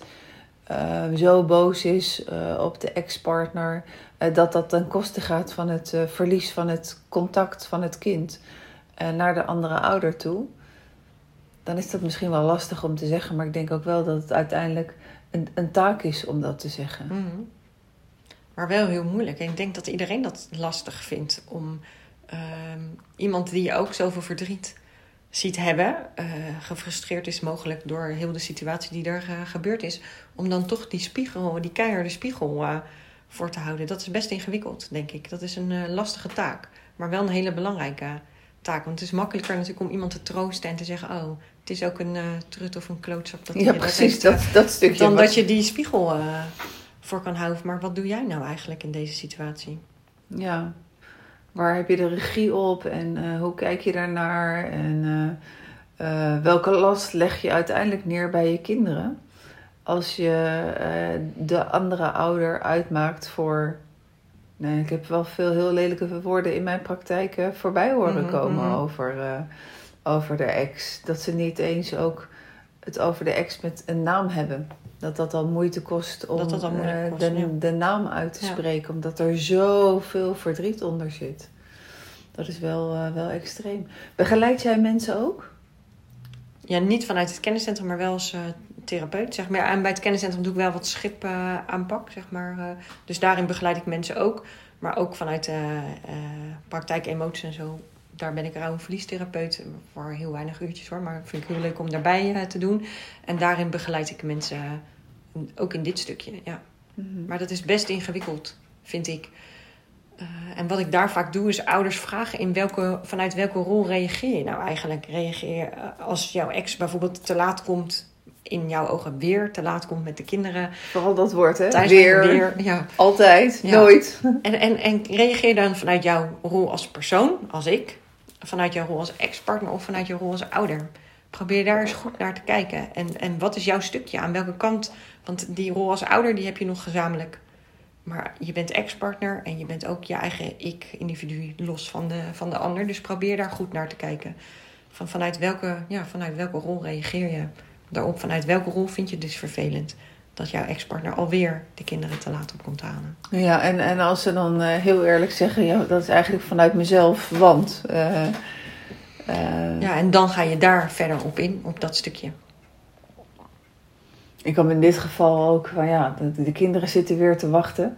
S2: zo boos is op de ex-partner dat dat ten koste gaat van het verlies van het contact van het kind naar de andere ouder toe, dan is dat misschien wel lastig om te zeggen, maar ik denk ook wel dat het uiteindelijk een, een taak is om dat te zeggen.
S3: Mm-hmm. Maar wel heel moeilijk. En ik denk dat iedereen dat lastig vindt om uh, iemand die ook zoveel verdriet ziet hebben, uh, gefrustreerd is mogelijk door heel de situatie die er gebeurd is, om dan toch die spiegel, die keiharde spiegel voor te houden. Dat is best ingewikkeld, denk ik. Dat is een lastige taak, maar wel een hele belangrijke taak. Want het is makkelijker natuurlijk om iemand te troosten en te zeggen: Oh, het is ook een uh, trut of een klootzak. Dat
S2: ja, precies, dat, heeft, dat, dat stukje.
S3: Dan dat je die spiegel uh, voor kan houden. Maar wat doe jij nou eigenlijk in deze situatie?
S2: Ja, waar heb je de regie op en hoe kijk je daarnaar? En welke last leg je uiteindelijk neer bij je kinderen? als je uh, de andere ouder uitmaakt voor. Nee, ik heb wel veel heel lelijke woorden in mijn praktijk uh, voorbij horen
S3: Mhm,
S2: komen
S3: mhm.
S2: over, uh, over de ex. Dat ze niet eens ook het over de ex met een naam hebben. Dat dat al moeite kost om
S3: Dat dat
S2: eh, de,
S3: ja.
S2: de naam uit te
S3: Ja.
S2: spreken, omdat er zoveel verdriet onder zit. Dat is wel, eh, wel extreem. Begeleid jij mensen ook?
S3: Ja, niet vanuit het kenniscentrum, maar wel als eh, therapeut. Zeg maar. En bij het kenniscentrum doe ik wel wat schip aanpak, zeg maar. dus daarin begeleid ik mensen ook. Maar ook vanuit praktijk emoties en zo. Daar ben ik rouw- verliestherapeut voor heel weinig uurtjes hoor. Maar vind ik heel leuk om daarbij eh, te doen. En daarin begeleid ik mensen eh, ook in dit stukje, ja. Maar dat is best ingewikkeld, vind ik. Eh, en wat ik daar vaak doe, is ouders vragen in welke, vanuit welke rol reageer je nou eigenlijk? Reageer je als jouw ex bijvoorbeeld te laat komt in jouw ogen weer te laat komt met de kinderen.
S2: Vooral dat woord, hè? Weer,
S3: weer ja.
S2: altijd,
S3: Ja.
S2: nooit.
S3: En, en, en reageer dan vanuit jouw rol als persoon, als ik, vanuit jouw rol als ex-partner of vanuit jouw rol als ouder. Probeer daar eens goed naar te kijken. En, en wat is jouw stukje? Aan welke kant? Want die rol als ouder, die heb je nog gezamenlijk. Maar je bent ex-partner en je bent ook je eigen ik-individu los van de, van de ander. Dus probeer daar goed naar te kijken. Van, vanuit, welke, ja, vanuit welke rol reageer je daarop? Vanuit welke rol vind je het dus vervelend dat jouw ex-partner alweer de kinderen te laat op komt halen?
S2: Ja, en, en als ze dan eh, heel eerlijk zeggen, ja, dat is eigenlijk vanuit mezelf, want. eh, eh,
S3: Ja, en dan ga je daar verder op in, op dat stukje.
S2: Ik kan in dit geval ook van ja, de, de kinderen zitten weer te wachten.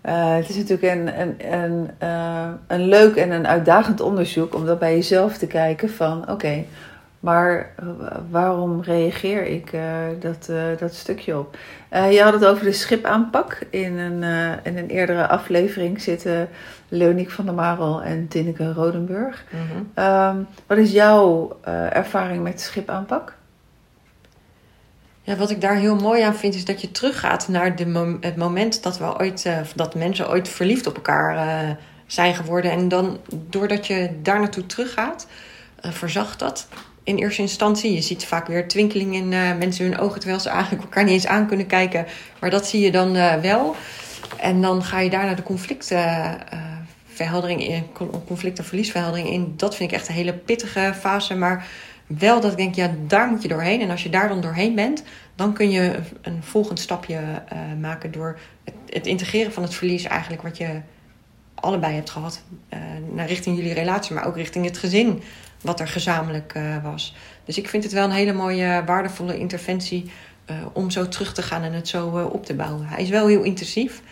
S2: Het is natuurlijk een, een, een, een leuk en een uitdagend onderzoek om dat bij jezelf te kijken van oké, maar eh, waarom reageer ik eh, dat, eh, dat stukje op? Je had het over de schipaanpak. In een, in een eerdere aflevering zitten Leoniek van der Marel en Tinneke Rodenburg. Ehm, wat is jouw ervaring met schipaanpak?
S3: Ja, wat ik daar heel mooi aan vind, is dat je teruggaat naar de mom- het moment dat, we ooit, dat mensen ooit verliefd op elkaar zijn geworden. En dan, doordat je daar naartoe teruggaat, verzacht dat in eerste instantie. Je ziet vaak weer twinkeling in eh, mensen hun ogen, terwijl ze eigenlijk elkaar niet eens aan kunnen kijken. Maar dat zie je dan eh, wel. En dan ga je daarna de conflictverheldering in, conflict- en verliesverheldering in. Dat vind ik echt een hele pittige fase. Maar wel dat ik denk, ja, daar moet je doorheen. En als je daar dan doorheen bent, dan kun je een volgend stapje eh, maken door het, het integreren van het verlies eigenlijk wat je allebei hebt gehad. eh, naar richting jullie relatie, maar ook richting het gezin wat er gezamenlijk eh, was. Dus ik vind het wel een hele mooie, waardevolle interventie eh, om zo terug te gaan en het zo eh, op te bouwen. Hij is wel heel intensief.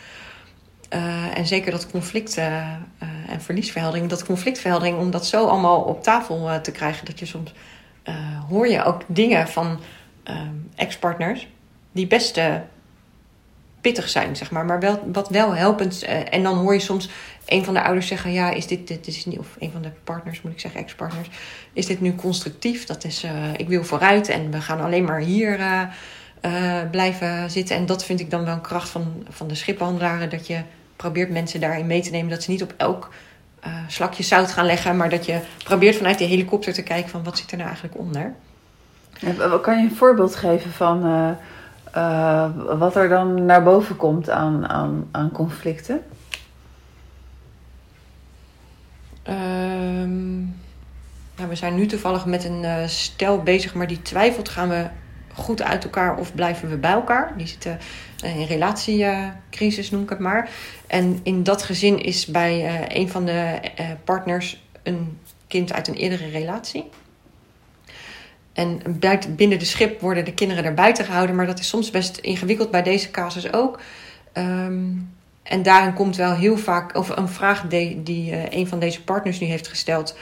S3: En zeker dat conflict en verliesverheldering, dat conflictverheldering, om dat zo allemaal op tafel te krijgen, dat je soms hoor je ook dingen van ex-partners die best pittig zijn, zeg maar, maar wel, wat wel helpend. en dan hoor je soms een van de ouders zeggen: Ja, is dit, dit is niet, of een van de partners, moet ik zeggen, ex-partners, is dit nu constructief? Dat is, eh, ik wil vooruit en we gaan alleen maar hier. eh, eh, blijven zitten. En dat vind ik dan wel een kracht van, van de schiphandelaren. Dat je probeert mensen daarin mee te nemen. Dat ze niet op elk slakje zout gaan leggen. Maar dat je probeert vanuit die helikopter te kijken van wat zit er nou eigenlijk onder.
S2: Kan je een voorbeeld geven van wat er dan naar boven komt aan, aan, aan conflicten?
S3: Nou, we zijn nu toevallig met een eh, stel bezig, maar die twijfelt: gaan we goed uit elkaar of blijven we bij elkaar? Die zitten eh, in relatiecrisis, noem ik het maar. En in dat gezin is bij eh, een van de partners een kind uit een eerdere relatie. En binnen de schip worden de kinderen er buiten gehouden, maar dat is soms best ingewikkeld bij deze casus ook. Ehm, en daarin komt wel heel vaak, of een vraag die, die eh, een van deze partners nu heeft gesteld.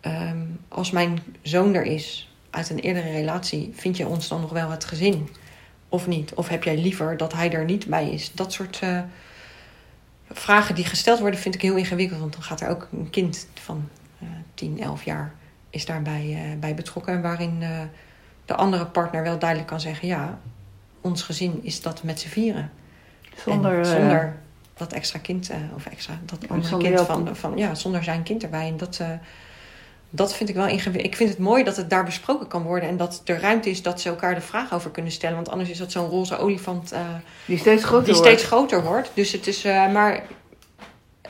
S3: Ehm, als mijn zoon er is uit een eerdere relatie, vind je ons dan nog wel het gezin? Of niet? Of heb jij liever dat hij er niet bij is? Dat soort eh, vragen die gesteld worden, vind ik heel ingewikkeld. Want dan gaat er ook een kind van eh 10, 11 jaar is daarbij eh, bij betrokken. En waarin de andere partner wel duidelijk kan zeggen: ja, ons gezin is dat met z'n vieren.
S2: Zonder,
S3: En zonder dat extra kind, eh, of extra, dat andere kind van, van, ja, zonder zijn kind erbij. En dat, eh, dat vind ik wel ingewikkeld. Ik vind het mooi dat het daar besproken kan worden en dat er ruimte is dat ze elkaar de vraag over kunnen stellen. Want anders is dat zo'n roze olifant eh,
S2: die steeds groter
S3: die
S2: wordt.
S3: steeds groter wordt. Dus het is, maar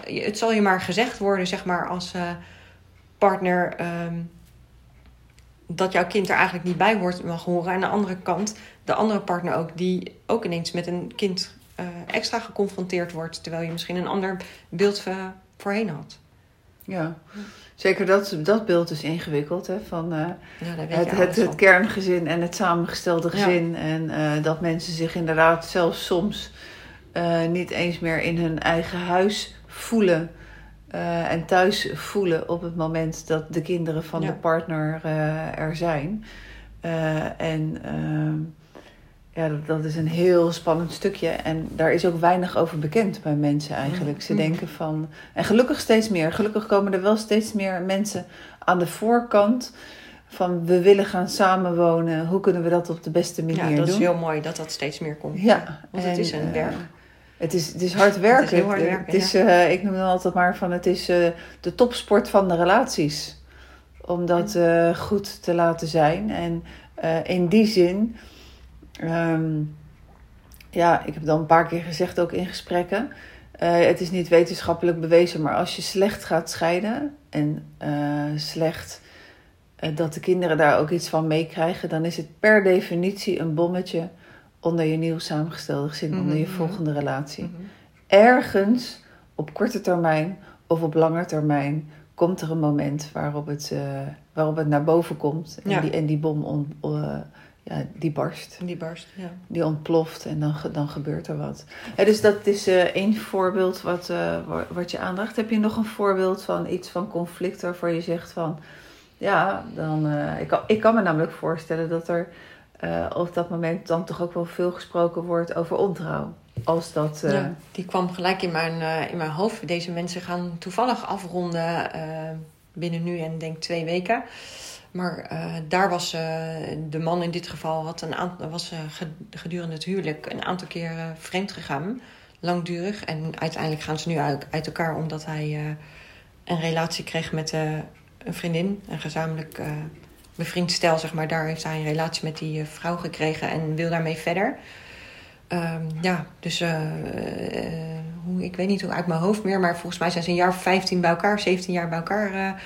S3: het zal je maar gezegd worden, zeg maar, als partner. ehm, dat jouw kind er eigenlijk niet bij hoort mag horen. En aan de andere kant, de andere partner ook, die ook ineens met een kind eh, extra geconfronteerd wordt. Terwijl je misschien een ander beeld eh, voorheen had.
S2: Ja, zeker dat, dat beeld is ingewikkeld. Hè, van, eh,
S3: Ja,
S2: het, het, het kerngezin en het samengestelde
S3: Ja.
S2: gezin. En dat mensen zich inderdaad zelfs soms niet eens meer in hun eigen huis voelen. en thuis voelen op het moment dat de kinderen van
S3: Ja.
S2: de partner er zijn. En ehm, ja, dat, is een heel spannend stukje. En daar is ook weinig over bekend bij mensen eigenlijk. Ze
S3: Mhm.
S2: denken van. En gelukkig steeds meer. Gelukkig komen er wel steeds meer mensen aan de voorkant van we willen gaan samenwonen. Hoe kunnen we dat op de beste manier
S3: Ja, dat
S2: doen?
S3: is heel mooi dat dat steeds meer komt.
S2: Ja,
S3: Want het is een
S2: eh,
S3: werk.
S2: het, is, het is hard werken.
S3: heel hard werken,
S2: Het is, eh, ik noem dan altijd maar van het is eh, de topsport van de relaties. Om dat goed te laten zijn. En in die zin, ehm, ja, ik heb dan een paar keer gezegd ook in gesprekken. eh, het is niet wetenschappelijk bewezen, maar als je slecht gaat scheiden en eh, slecht eh, dat de kinderen daar ook iets van meekrijgen, dan is het per definitie een bommetje onder je nieuw samengestelde gezin, onder je
S3: Mhm, mhm.
S2: volgende relatie.
S3: Mhm.
S2: Ergens op korte termijn of op lange termijn komt er een moment waarop het, waarop het naar boven komt en,
S3: Ja.
S2: die, en die bom on, ja, die barst,
S3: Die barst, ja.
S2: die ontploft en dan, dan gebeurt er wat. Dus dat is eh, één voorbeeld wat, eh, wa- wat je aandraagt. Heb je nog een voorbeeld van iets van conflict waarvan je zegt van ja, dan, eh, ik, kan, ik kan me namelijk voorstellen dat er op dat moment dan toch ook wel veel gesproken wordt over ontrouw. Als dat.
S3: Ja, die kwam gelijk in mijn, in mijn hoofd. Deze mensen gaan toevallig afronden binnen nu en denk twee weken. Maar eh, daar was eh, de man in dit geval had een aantal, was eh, ge- gedurende het huwelijk een aantal keer vreemd gegaan. Langdurig. En uiteindelijk gaan ze nu uit, elkaar omdat hij een relatie kreeg met een vriendin. Een gezamenlijk bevriend stel, zeg maar. Daar heeft hij een relatie met die vrouw gekregen en wil daarmee verder. Ehm, ja, dus hoe, ik weet niet hoe uit mijn hoofd meer, maar volgens mij zijn ze een jaar of 15 bij elkaar, 17 jaar bij elkaar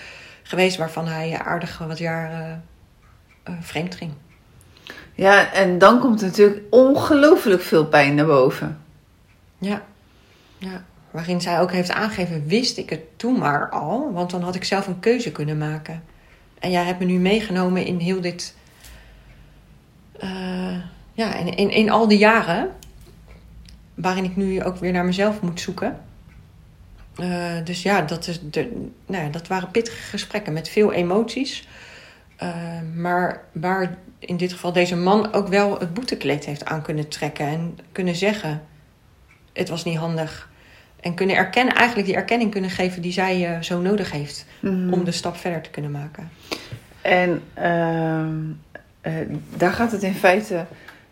S3: geweest, waarvan hij aardig wat jaar eh, eh, vreemd ging.
S2: ja, en dan komt natuurlijk ongelooflijk veel pijn naar boven.
S3: Ja. ja, waarin zij ook heeft aangegeven, wist ik het toen maar al, want dan had ik zelf een keuze kunnen maken. En jij hebt me nu meegenomen in heel dit, eh, ja, in, in, in al die jaren, waarin ik nu ook weer naar mezelf moet zoeken. Eh, dus ja, dat, is de, nou ja, dat waren pittige gesprekken met veel emoties. Eh, maar waar in dit geval deze man ook wel het boetekleed heeft aan kunnen trekken en kunnen zeggen: het was niet handig. En kunnen erkennen, eigenlijk die erkenning kunnen geven die zij eh, zo nodig heeft
S2: Mhm.
S3: om de stap verder te kunnen maken.
S2: En ehm, eh, daar gaat het in feite,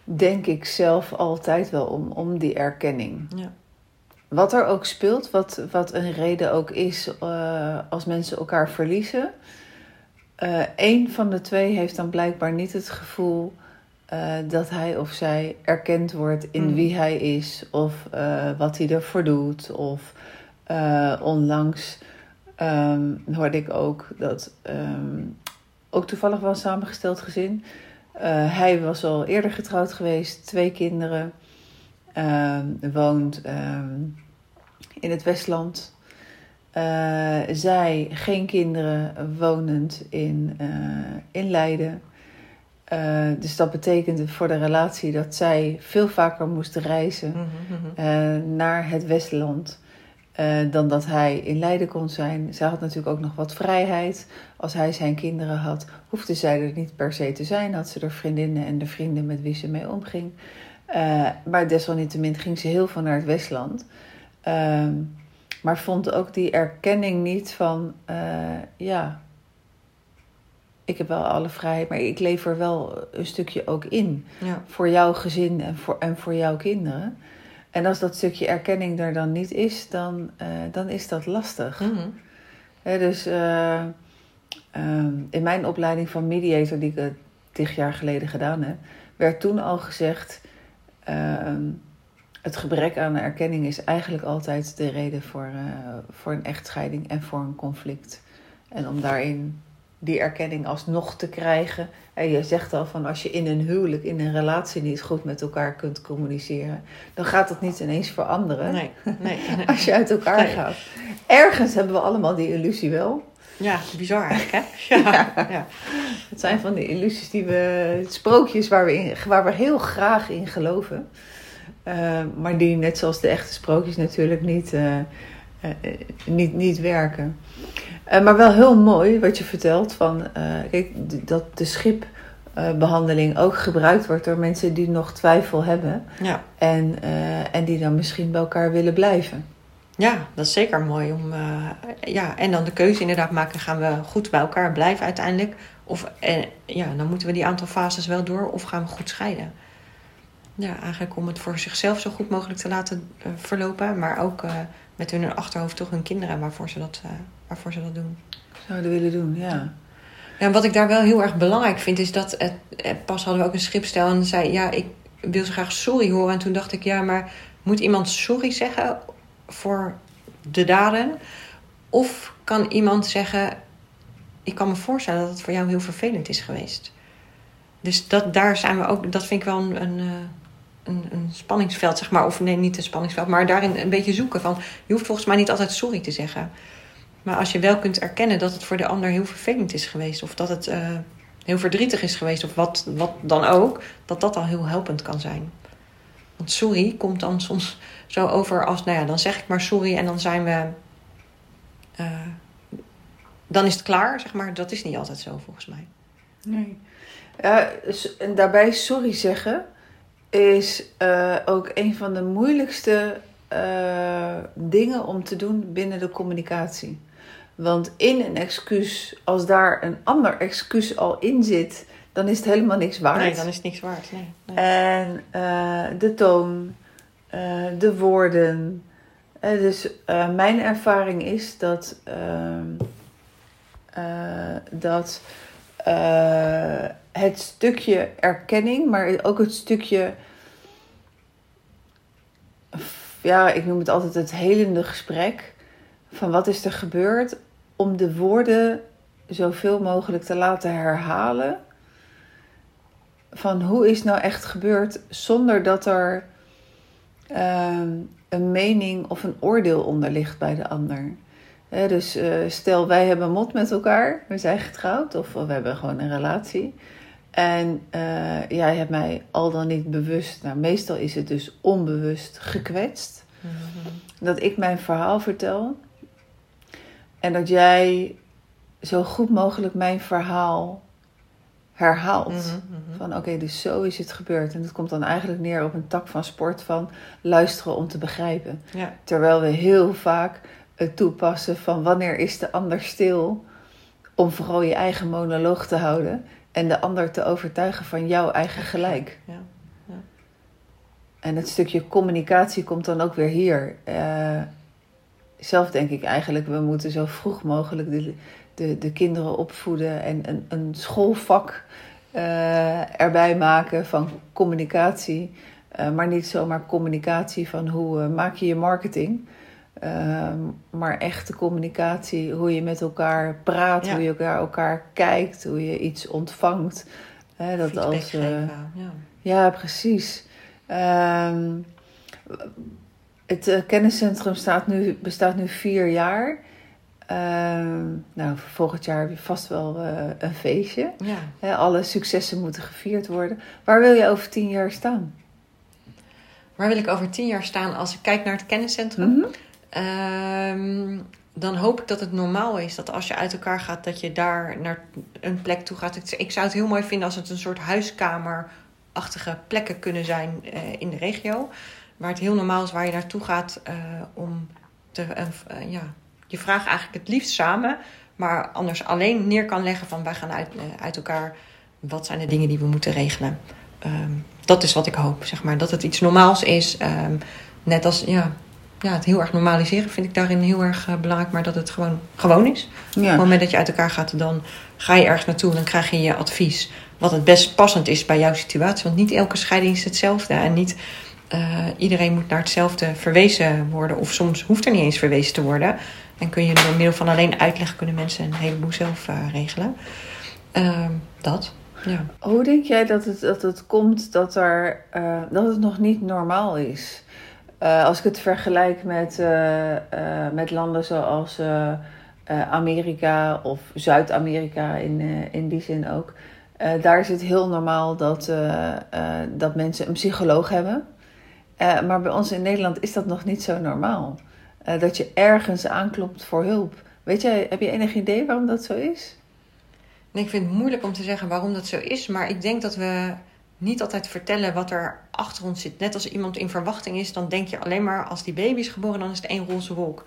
S2: denk ik zelf, altijd wel om, om die erkenning.
S3: Ja.
S2: Wat er ook speelt, wat, wat een reden ook is eh, als mensen elkaar verliezen. eh een van de twee heeft dan blijkbaar niet het gevoel eh, dat hij of zij erkend wordt in
S3: Mm.
S2: wie hij is of eh, wat hij ervoor doet. Of eh, onlangs ehm, hoorde ik ook dat, ehm, ook toevallig wel een samengesteld gezin. Eh, hij was al eerder getrouwd geweest, twee kinderen. Ehm, woont in het Westland. Eh, zij, geen kinderen, wonend in, eh, in Leiden. Eh, dus dat betekende voor de relatie dat zij veel vaker moest reizen
S3: Mhm, mhm.
S2: naar het Westland. dan dat hij in Leiden kon zijn. Zij had natuurlijk ook nog wat vrijheid. Als hij zijn kinderen had, hoefde zij er niet per se te zijn. Had ze er vriendinnen en de vrienden met wie ze mee omging. Maar desalniettemin ging ze heel veel naar het Westland. Ehm, maar vond ook die erkenning niet van, eh, ja, ik heb wel alle vrijheid, maar ik leef er wel een stukje ook in
S3: Ja.
S2: voor jouw gezin en voor, en voor jouw kinderen. En als dat stukje erkenning er dan niet is, dan, eh, dan is dat lastig.
S3: Mhm.
S2: Dus eh, ehm, in mijn opleiding van mediator, die ik tig jaar geleden gedaan heb, werd toen al gezegd: ehm, het gebrek aan erkenning is eigenlijk altijd de reden voor, eh, voor een echtscheiding en voor een conflict. En om daarin die erkenning alsnog te krijgen. En je zegt al van als je in een huwelijk, in een relatie niet goed met elkaar kunt communiceren, dan gaat dat niet ineens veranderen.
S3: Nee, nee.
S2: Als je uit elkaar
S3: Nee.
S2: gaat. Ergens hebben we allemaal die illusie wel.
S3: Ja, bizar eigenlijk, hè? Ja. ja.
S2: Het zijn van die illusies die we, sprookjes waar we, in, waar we heel graag in geloven. Eh, maar die net zoals de echte sprookjes natuurlijk niet, eh, eh, niet, niet werken. Maar wel heel mooi wat je vertelt van, kijk, dat de schipbehandeling ook gebruikt wordt door mensen die nog twijfel hebben.
S3: ja.
S2: En, en die dan misschien bij elkaar willen blijven.
S3: Ja, dat is zeker mooi om. ja, en dan de keuze inderdaad maken: gaan we goed bij elkaar blijven uiteindelijk? Of ja, dan moeten we die aantal fases wel door, of gaan we goed scheiden? Ja, eigenlijk om het voor zichzelf zo goed mogelijk te laten eh, verlopen, maar ook eh, met hun achterhoofd toch hun kinderen waarvoor ze dat, eh, waarvoor ze dat doen.
S2: Zouden willen doen, ja.
S3: Ja, wat ik daar wel heel erg belangrijk vind, is dat het, pas hadden we ook een schipstel en zei ja, ik wil zo graag sorry horen. En toen dacht ik, ja, maar moet iemand sorry zeggen voor de daden? Of kan iemand zeggen, ik kan me voorstellen dat het voor jou heel vervelend is geweest. Dus dat, daar zijn we ook, dat vind ik wel een, een, een, een spanningsveld, zeg maar. Of nee, niet een spanningsveld, maar daarin een beetje zoeken van, je hoeft volgens mij niet altijd sorry te zeggen. Maar als je wel kunt erkennen dat het voor de ander heel vervelend is geweest, of dat het eh, heel verdrietig is geweest, of wat, wat dan ook, dat dat al heel helpend kan zijn. Want sorry komt dan soms zo over als, nou ja, dan zeg ik maar sorry en dan zijn we. eh, dan is het klaar, zeg maar. Dat is niet altijd zo volgens mij.
S2: Nee. En daarbij sorry zeggen is eh, ook een van de moeilijkste eh, dingen om te doen binnen de communicatie. Want in een excuus, als daar een ander excuus al in zit, dan is het helemaal niks waard.
S3: Nee, dan is het niks waard. Nee, nee.
S2: En eh, de toon, de woorden. Dus mijn ervaring is dat, ehm, eh, dat eh, het stukje erkenning, maar ook het stukje, ja, ik noem het altijd het helende gesprek van wat is er gebeurd, om de woorden zoveel mogelijk te laten herhalen van hoe is nou echt gebeurd zonder dat er ehm, een mening of een oordeel onder ligt bij de ander. Dus eh, stel wij hebben mot met elkaar, we zijn getrouwd of we hebben gewoon een relatie. En eh, jij hebt mij al dan niet bewust, nou meestal is het dus onbewust gekwetst. Dat ik mijn verhaal vertel. En dat jij zo goed mogelijk mijn verhaal herhaalt.
S3: Mhm, mhm.
S2: Van oké, dus zo is het gebeurd. En dat komt dan eigenlijk neer op een tak van sport van luisteren om te begrijpen.
S3: Ja,
S2: Terwijl we heel vaak het toepassen van wanneer is de ander stil om vooral je eigen monoloog te houden en de ander te overtuigen van jouw eigen gelijk.
S3: ja.
S2: En het stukje communicatie komt dan ook weer hier. Eh, zelf denk ik eigenlijk, we moeten zo vroeg mogelijk de, de, de kinderen opvoeden en een, een schoolvak eh, erbij maken van communicatie. Eh, maar niet zomaar communicatie van hoe maak je je marketing. Ehm, maar echte communicatie, hoe je met elkaar praat,
S3: Ja.
S2: hoe je elkaar, elkaar kijkt, hoe je iets ontvangt. Hè, dat
S3: Feedback
S2: als, eh.
S3: Ja.
S2: ja, precies. Ehm, het eh, kenniscentrum staat nu, bestaat nu vier jaar. Ehm, nou, volgend jaar heb je vast wel eh, een feestje.
S3: ja.
S2: Hè, alle successen moeten gevierd worden. Waar wil je over tien jaar staan?
S3: Waar wil ik over tien jaar staan als ik kijk naar het kenniscentrum?
S2: Mhm.
S3: Ehm, dan hoop ik dat het normaal is dat als je uit elkaar gaat, dat je daar naar een plek toe gaat. Ik- zou het heel mooi vinden als het een soort huiskamerachtige plekken kunnen zijn eh, in de regio. Waar het heel normaal is waar je naartoe gaat eh, om te, eh, ja, je vraag eigenlijk het liefst samen, maar anders alleen neer kan leggen van wij gaan uit, uit elkaar. Wat zijn de dingen die we moeten regelen? Ehm, dat is wat ik hoop, zeg maar. Dat het iets normaals is. Ehm, net als ja, ja, het heel erg normaliseren vind ik daarin heel erg eh, belangrijk. Maar dat het gewoon, gewoon is. Op het moment dat je uit elkaar gaat, dan ga je ergens naartoe en dan krijg je je advies. Wat het best passend is bij jouw situatie. Want niet elke scheiding is hetzelfde. En niet eh, iedereen moet naar hetzelfde verwezen worden. Of soms hoeft er niet eens verwezen te worden. En kun je door middel van alleen uitleg kunnen mensen een heleboel zelf eh, regelen. Ehm, dat, ja.
S2: Hoe denk jij dat het, dat het komt dat, er, dat het nog niet normaal is? Eh, als ik het vergelijk met, eh, eh, met landen zoals Amerika of Zuid-Amerika in, in die zin ook. Daar is het heel normaal dat, dat mensen een psycholoog hebben. Maar bij ons in Nederland is dat nog niet zo normaal. Dat je ergens aanklopt voor hulp. Weet jij, heb je enig idee waarom dat zo is?
S3: Ik vind het moeilijk om te zeggen waarom dat zo is. Maar ik denk dat we niet altijd vertellen wat er achter ons zit. Net als iemand in verwachting is, dan denk je alleen maar als die baby is geboren, dan is het één roze wolk.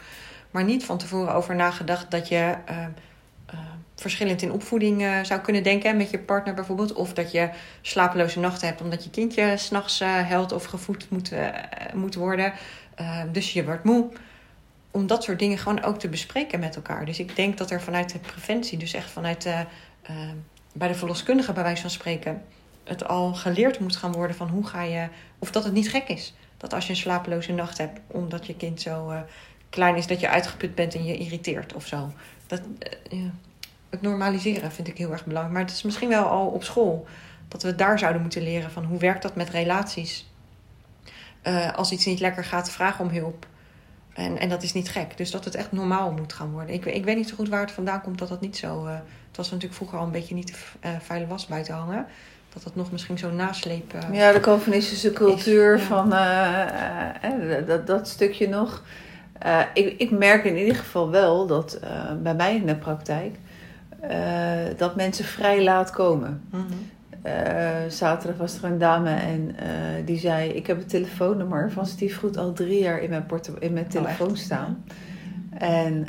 S3: Maar niet van tevoren over nagedacht dat je uh, uh, verschillend in opvoeding uh, zou kunnen denken met je partner bijvoorbeeld. Of dat je slapeloze nachten hebt omdat je kindje s'nachts huilt of gevoed moet, moet worden. dus je wordt moe. Om dat soort dingen gewoon ook te bespreken met elkaar. Dus ik denk dat er vanuit de preventie, dus echt vanuit bij de verloskundige bij wijze van spreken het al geleerd moet gaan worden van hoe ga je. Of dat het niet gek is. Dat als je een slapeloze nacht hebt omdat je kind zo uh, klein is dat je uitgeput bent en je irriteert of zo. Dat, uh, ja. Het normaliseren vind ik heel erg belangrijk. Maar het is misschien wel al op school dat we daar zouden moeten leren van hoe werkt dat met relaties. Uh, als iets niet lekker gaat, vraag om hulp. En, en dat is niet gek. Dus dat het echt normaal moet gaan worden. Ik, ik weet niet zo goed waar het vandaan komt dat dat niet zo. Het was natuurlijk vroeger al een beetje niet de uh, vuile was buiten hangen dat dat nog misschien zo naslepen.
S2: Ja, de Calvinistische cultuur is, ja. van uh, uh, dat, dat stukje nog. Uh, ik, ik merk in ieder geval wel dat bij mij in de praktijk dat mensen vrij laat komen. Mm -hmm. zaterdag was er een dame en die zei: Ik heb het telefoonnummer van Steve Goed al drie jaar in mijn, in mijn telefoon oh, staan. En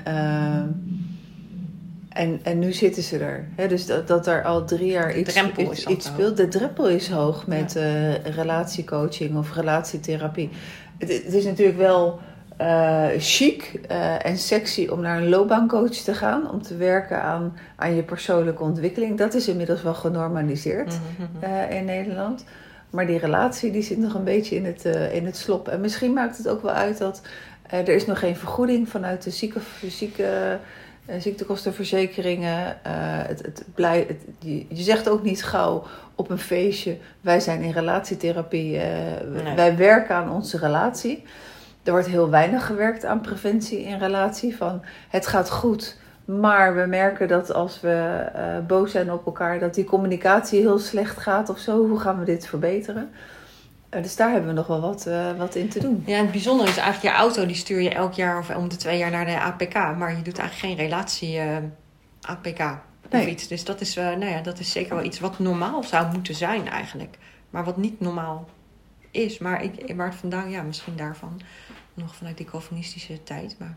S2: en, en nu zitten ze er. He, dus dat, dat er al drie jaar iets, iets, iets speelt. De drempel is hoog met ja. uh, relatiecoaching of relatietherapie. Het, het is natuurlijk wel uh, chic uh, en sexy om naar een loopbaancoach te gaan. Om te werken aan, aan je persoonlijke ontwikkeling. Dat is inmiddels wel genormaliseerd mm-hmm. in Nederland. Maar die relatie die zit nog een beetje in het, in het slop. En misschien maakt het ook wel uit dat er is nog geen vergoeding vanuit de zieke... zieke ziektekostenverzekeringen. Uh, het, het blij, het, je, je, zegt ook niet gauw op een feestje: wij zijn in relatietherapie, uh, nee. wij werken aan onze relatie. Er wordt heel weinig gewerkt aan preventie in relatie. Van het gaat goed, maar we merken dat als we uh, boos zijn op elkaar, dat die communicatie heel slecht gaat of zo. Hoe gaan we dit verbeteren? Dus daar hebben we nog wel wat, uh, wat in te doen.
S3: Ja, en het bijzondere is eigenlijk je auto, die stuur je elk jaar of om de twee jaar naar de APK. Maar je doet eigenlijk geen relatie uh, APK of nee. iets. Dus dat is, uh, nou ja, dat is zeker wel iets wat normaal zou moeten zijn eigenlijk. Maar wat niet normaal is. Maar ik, het vandaan, ja, misschien daarvan. Nog vanuit die Calvinistische tijd. Maar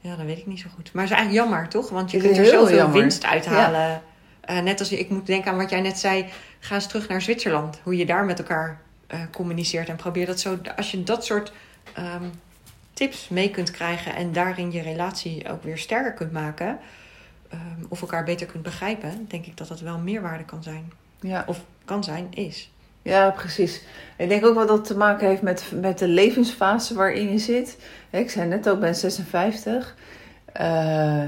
S3: ja, dat weet ik niet zo goed. Maar het is eigenlijk jammer, toch? Want je kunt er zoveel jammer. winst uithalen. Ja. net als ik moet denken aan wat jij net zei. Ga eens terug naar Zwitserland. Hoe je daar met elkaar uh, communiceert. En probeer dat zo, als je dat soort um, tips mee kunt krijgen en daarin je relatie ook weer sterker kunt maken, um, of elkaar beter kunt begrijpen, denk ik dat dat wel meerwaarde kan zijn.
S2: Ja.
S3: Of kan zijn, is.
S2: Ja, precies. Ik denk ook wat dat te maken heeft met, met de levensfase waarin je zit. Ik zei net ook, ben 56. Uh,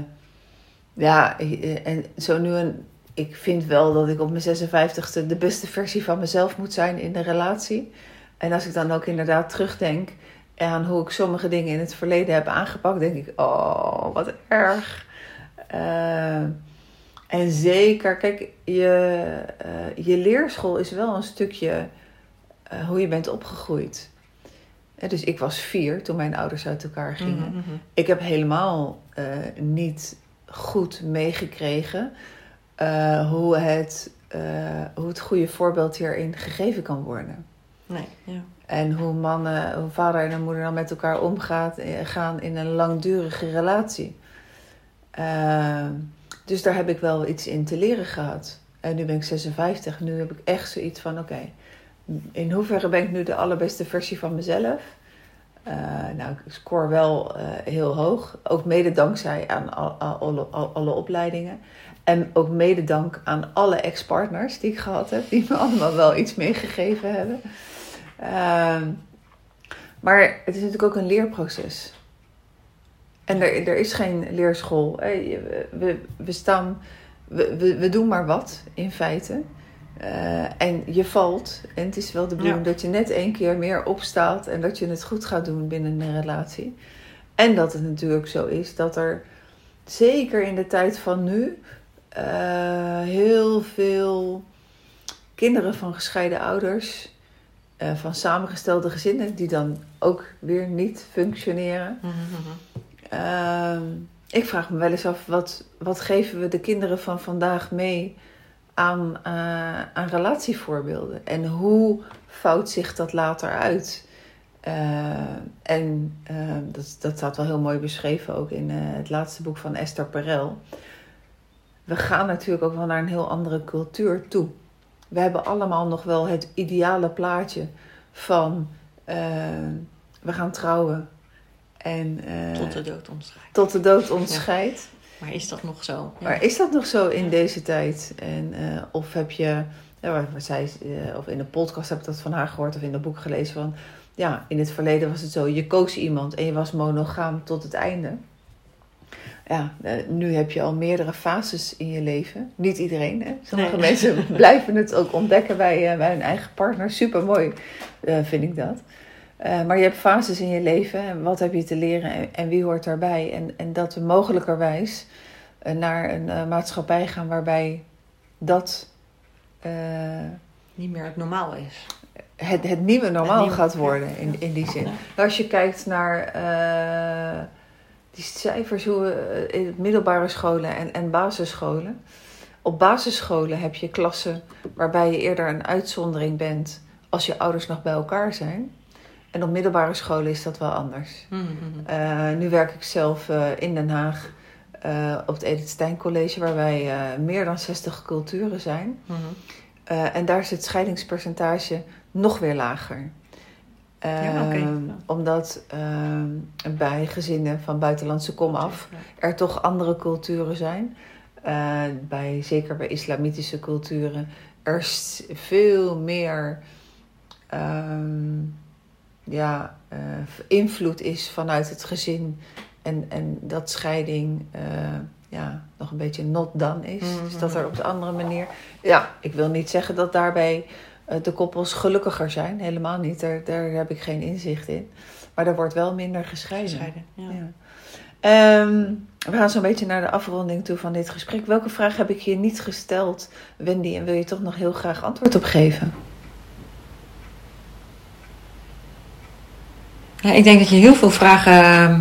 S2: ja, en zo nu een ik vind wel dat ik op mijn 56e de beste versie van mezelf moet zijn in de relatie. En als ik dan ook inderdaad terugdenk aan hoe ik sommige dingen in het verleden heb aangepakt, denk ik, oh, wat erg. Uh, en zeker, kijk, je, uh, je leerschool is wel een stukje uh, hoe je bent opgegroeid. dus ik was vier toen mijn ouders uit elkaar gingen. Mm -hmm. Ik heb helemaal niet goed meegekregen uh, hoe, het, uh, hoe het goede voorbeeld hierin gegeven kan worden.
S3: Nee, ja.
S2: En hoe mannen, hoe vader en moeder dan met elkaar omgaan eh, gaan in een langdurige relatie. Uh, dus daar heb ik wel iets in te leren gehad. En nu ben ik 56. Nu heb ik echt zoiets van: oké, okay, in hoeverre ben ik nu de allerbeste versie van mezelf? Uh, nou, ik score wel uh, heel hoog. Ook mede dankzij aan al, al, alle, al, alle opleidingen. En ook mede dank aan alle ex-partners die ik gehad heb, die me allemaal wel iets meegegeven hebben. Uh, maar het is natuurlijk ook een leerproces. En er, er is geen leerschool. We, we, staan, we, we, we doen maar wat in feite. Uh, en je valt. En het is wel de bedoeling ja. dat je net één keer meer opstaat en dat je het goed gaat doen binnen een relatie. En dat het natuurlijk zo is dat er zeker in de tijd van nu uh, heel veel kinderen van gescheiden ouders, uh, van samengestelde gezinnen, die dan ook weer niet functioneren. Mm-hmm. Uh, ik vraag me wel eens af, wat, wat geven we de kinderen van vandaag mee aan, eh, aan relatievoorbeelden. En hoe vouwt zich dat later uit? Eh, en eh, dat, dat staat wel heel mooi beschreven ook in het laatste boek van Esther Perel. We gaan natuurlijk ook wel naar een heel andere cultuur toe. We hebben allemaal nog wel het ideale plaatje van we gaan trouwen. En,
S3: tot de dood ons
S2: Tot de dood ons scheidt.
S3: Maar is dat nog zo?
S2: Maar is dat nog zo in deze tijd? En, uh, of heb je, ja, zij, uh, of in een podcast heb ik dat van haar gehoord of in een boek gelezen van, ja, in het verleden was het zo, je koos iemand en je was monogaam tot het einde. Ja, uh, nu heb je al meerdere fases in je leven. Niet iedereen, hè? Sommige nee. mensen blijven het ook ontdekken bij, bij hun eigen partner. Super mooi, vind ik dat. Uh, maar je hebt fases in je leven en wat heb je te leren en, en wie hoort daarbij. En, en dat we mogelijkerwijs uh, naar een uh, maatschappij gaan waarbij dat.
S3: niet meer het normaal is.
S2: Het, het nieuwe normaal het nieuwe, gaat worden in, in die zin. Ja. Als je kijkt naar die cijfers hoe, in middelbare scholen en, en basisscholen. Op basisscholen heb je klassen waarbij je eerder een uitzondering bent als je ouders nog bij elkaar zijn. En op middelbare scholen is dat wel anders.
S3: Mm
S2: -hmm. nu werk ik zelf uh, in Den Haag uh, op het Edith Stein College, waar wij meer dan 60 culturen zijn.
S3: Mm
S2: -hmm. en daar is het scheidingspercentage nog weer lager.
S3: Ja, okay.
S2: Omdat ehm, bij gezinnen van buitenlandse komaf er toch andere culturen zijn. bij, zeker bij islamitische culturen. Er is veel meer um, ja, uh, invloed is vanuit het gezin. En, en dat scheiding uh, ja, nog een beetje not done is.
S3: Mm -hmm.
S2: Dus dat er op de andere manier. Ja, ik wil niet zeggen dat daarbij uh, de koppels gelukkiger zijn. Helemaal niet. Daar, daar heb ik geen inzicht in. Maar er wordt wel minder gescheiden.
S3: gescheiden ja.
S2: ja. Um, we gaan zo'n beetje naar de afronding toe van dit gesprek. Welke vraag heb ik je niet gesteld, Wendy? En wil je toch nog heel graag antwoord op geven?
S3: Ja, ik denk dat je heel veel vragen uh,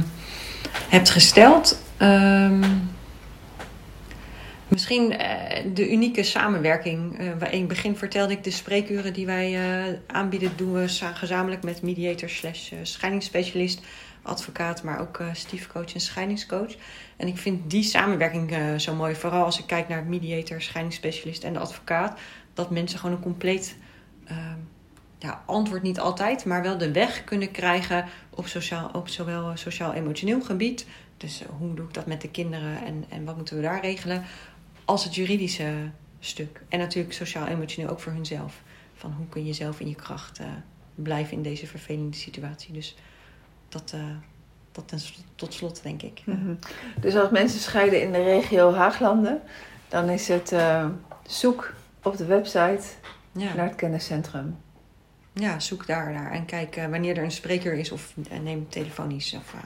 S3: hebt gesteld. Um, misschien uh, de unieke samenwerking. Uh, in het begin vertelde ik de spreekuren die wij uh, aanbieden, doen we gezamenlijk met mediator slash scheidingsspecialist, advocaat, maar ook stiefcoach en scheidingscoach. En ik vind die samenwerking zo mooi, vooral als ik kijk naar mediator, scheidingsspecialist en de advocaat, dat mensen gewoon een compleet ja, antwoord niet altijd, maar wel de weg kunnen krijgen op, sociaal, op zowel sociaal-emotioneel gebied. Dus hoe doe ik dat met de kinderen en, en wat moeten we daar regelen? Als het juridische stuk. En natuurlijk sociaal-emotioneel ook voor hunzelf. Van hoe kun je zelf in je kracht uh, blijven in deze vervelende situatie. Dus dat, uh, dat ten, tot slot, denk ik.
S2: Mm -hmm. Dus als mensen scheiden in de regio Haaglanden, dan is het uh, zoek op de website
S3: ja.
S2: naar het kenniscentrum
S3: ja, zoek daar naar en kijk uh, wanneer er een spreker is of uh, neem telefonisch of uh,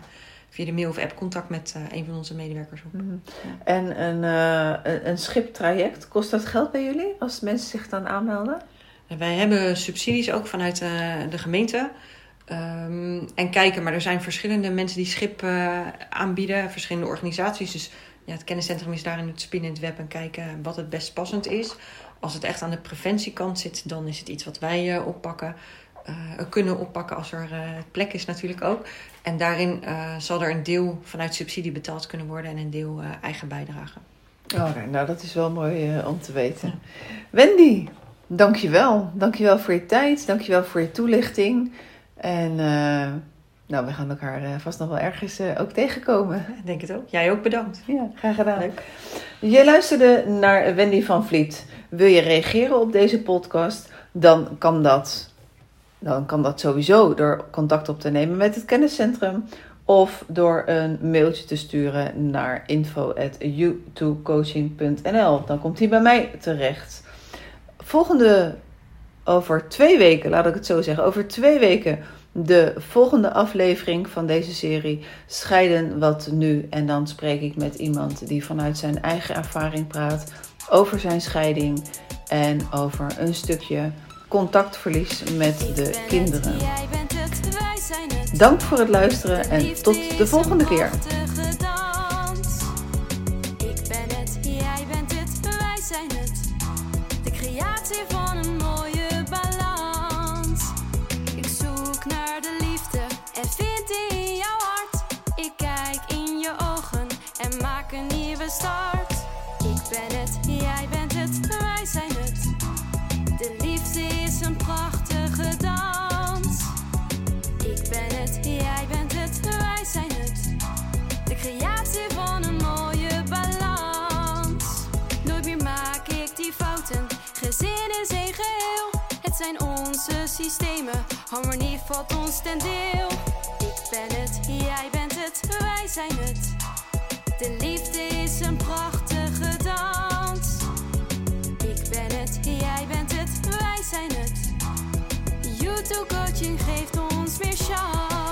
S3: via de mail of app contact met een van onze medewerkers op.
S2: Mm -hmm. ja. En een, een, een schiptraject, kost dat geld bij jullie als mensen zich dan aanmelden?
S3: wij hebben subsidies ook vanuit de gemeente. Um, en kijken, maar er zijn verschillende mensen die schip aanbieden, verschillende organisaties. Dus ja, het kenniscentrum is daarin het spinnen in het web en kijken wat het best passend is. Als het echt aan de preventiekant zit, dan is het iets wat wij uh, oppakken. Uh, kunnen oppakken als er uh, plek is natuurlijk ook. En daarin zal er een deel vanuit subsidie betaald kunnen worden en een deel eigen bijdrage.
S2: Oh, nou, dat is wel mooi om te weten. Ja. Wendy, dankjewel. Dankjewel voor je tijd. Dankjewel voor je toelichting. En nou, we gaan elkaar vast nog wel ergens ook tegenkomen.
S3: Ik denk het ook. Jij ook bedankt.
S2: Ja, graag gedaan. Leuk. Je luisterde naar Wendy van Vliet. Wil je reageren op deze podcast? Dan kan dat, dan kan dat sowieso door contact op te nemen met het kenniscentrum. Of door een mailtje te sturen naar info.u2coaching.nl. Dan komt hij bij mij terecht. Volgende, over twee weken, laat ik het zo zeggen, over twee weken de volgende aflevering van deze serie Scheiden wat nu. En dan spreek ik met iemand die vanuit zijn eigen ervaring praat over zijn scheiding en over een stukje contactverlies met de kinderen. Dank voor het luisteren en tot de volgende keer. Ik ben het, jij bent het, wij zijn het.
S1: De creatie van een mooie balans. Ik zoek naar de liefde en vind die in jouw hart. Ik kijk in je ogen en maak een nieuwe start. Ik ben het, zijn onze systemen. Harmonie valt ons ten deel. Ik ben het, jij bent het, wij zijn het. De liefde is een prachtige dans. Ik ben het, jij bent het, wij zijn het. YouTube coaching geeft ons meer chance.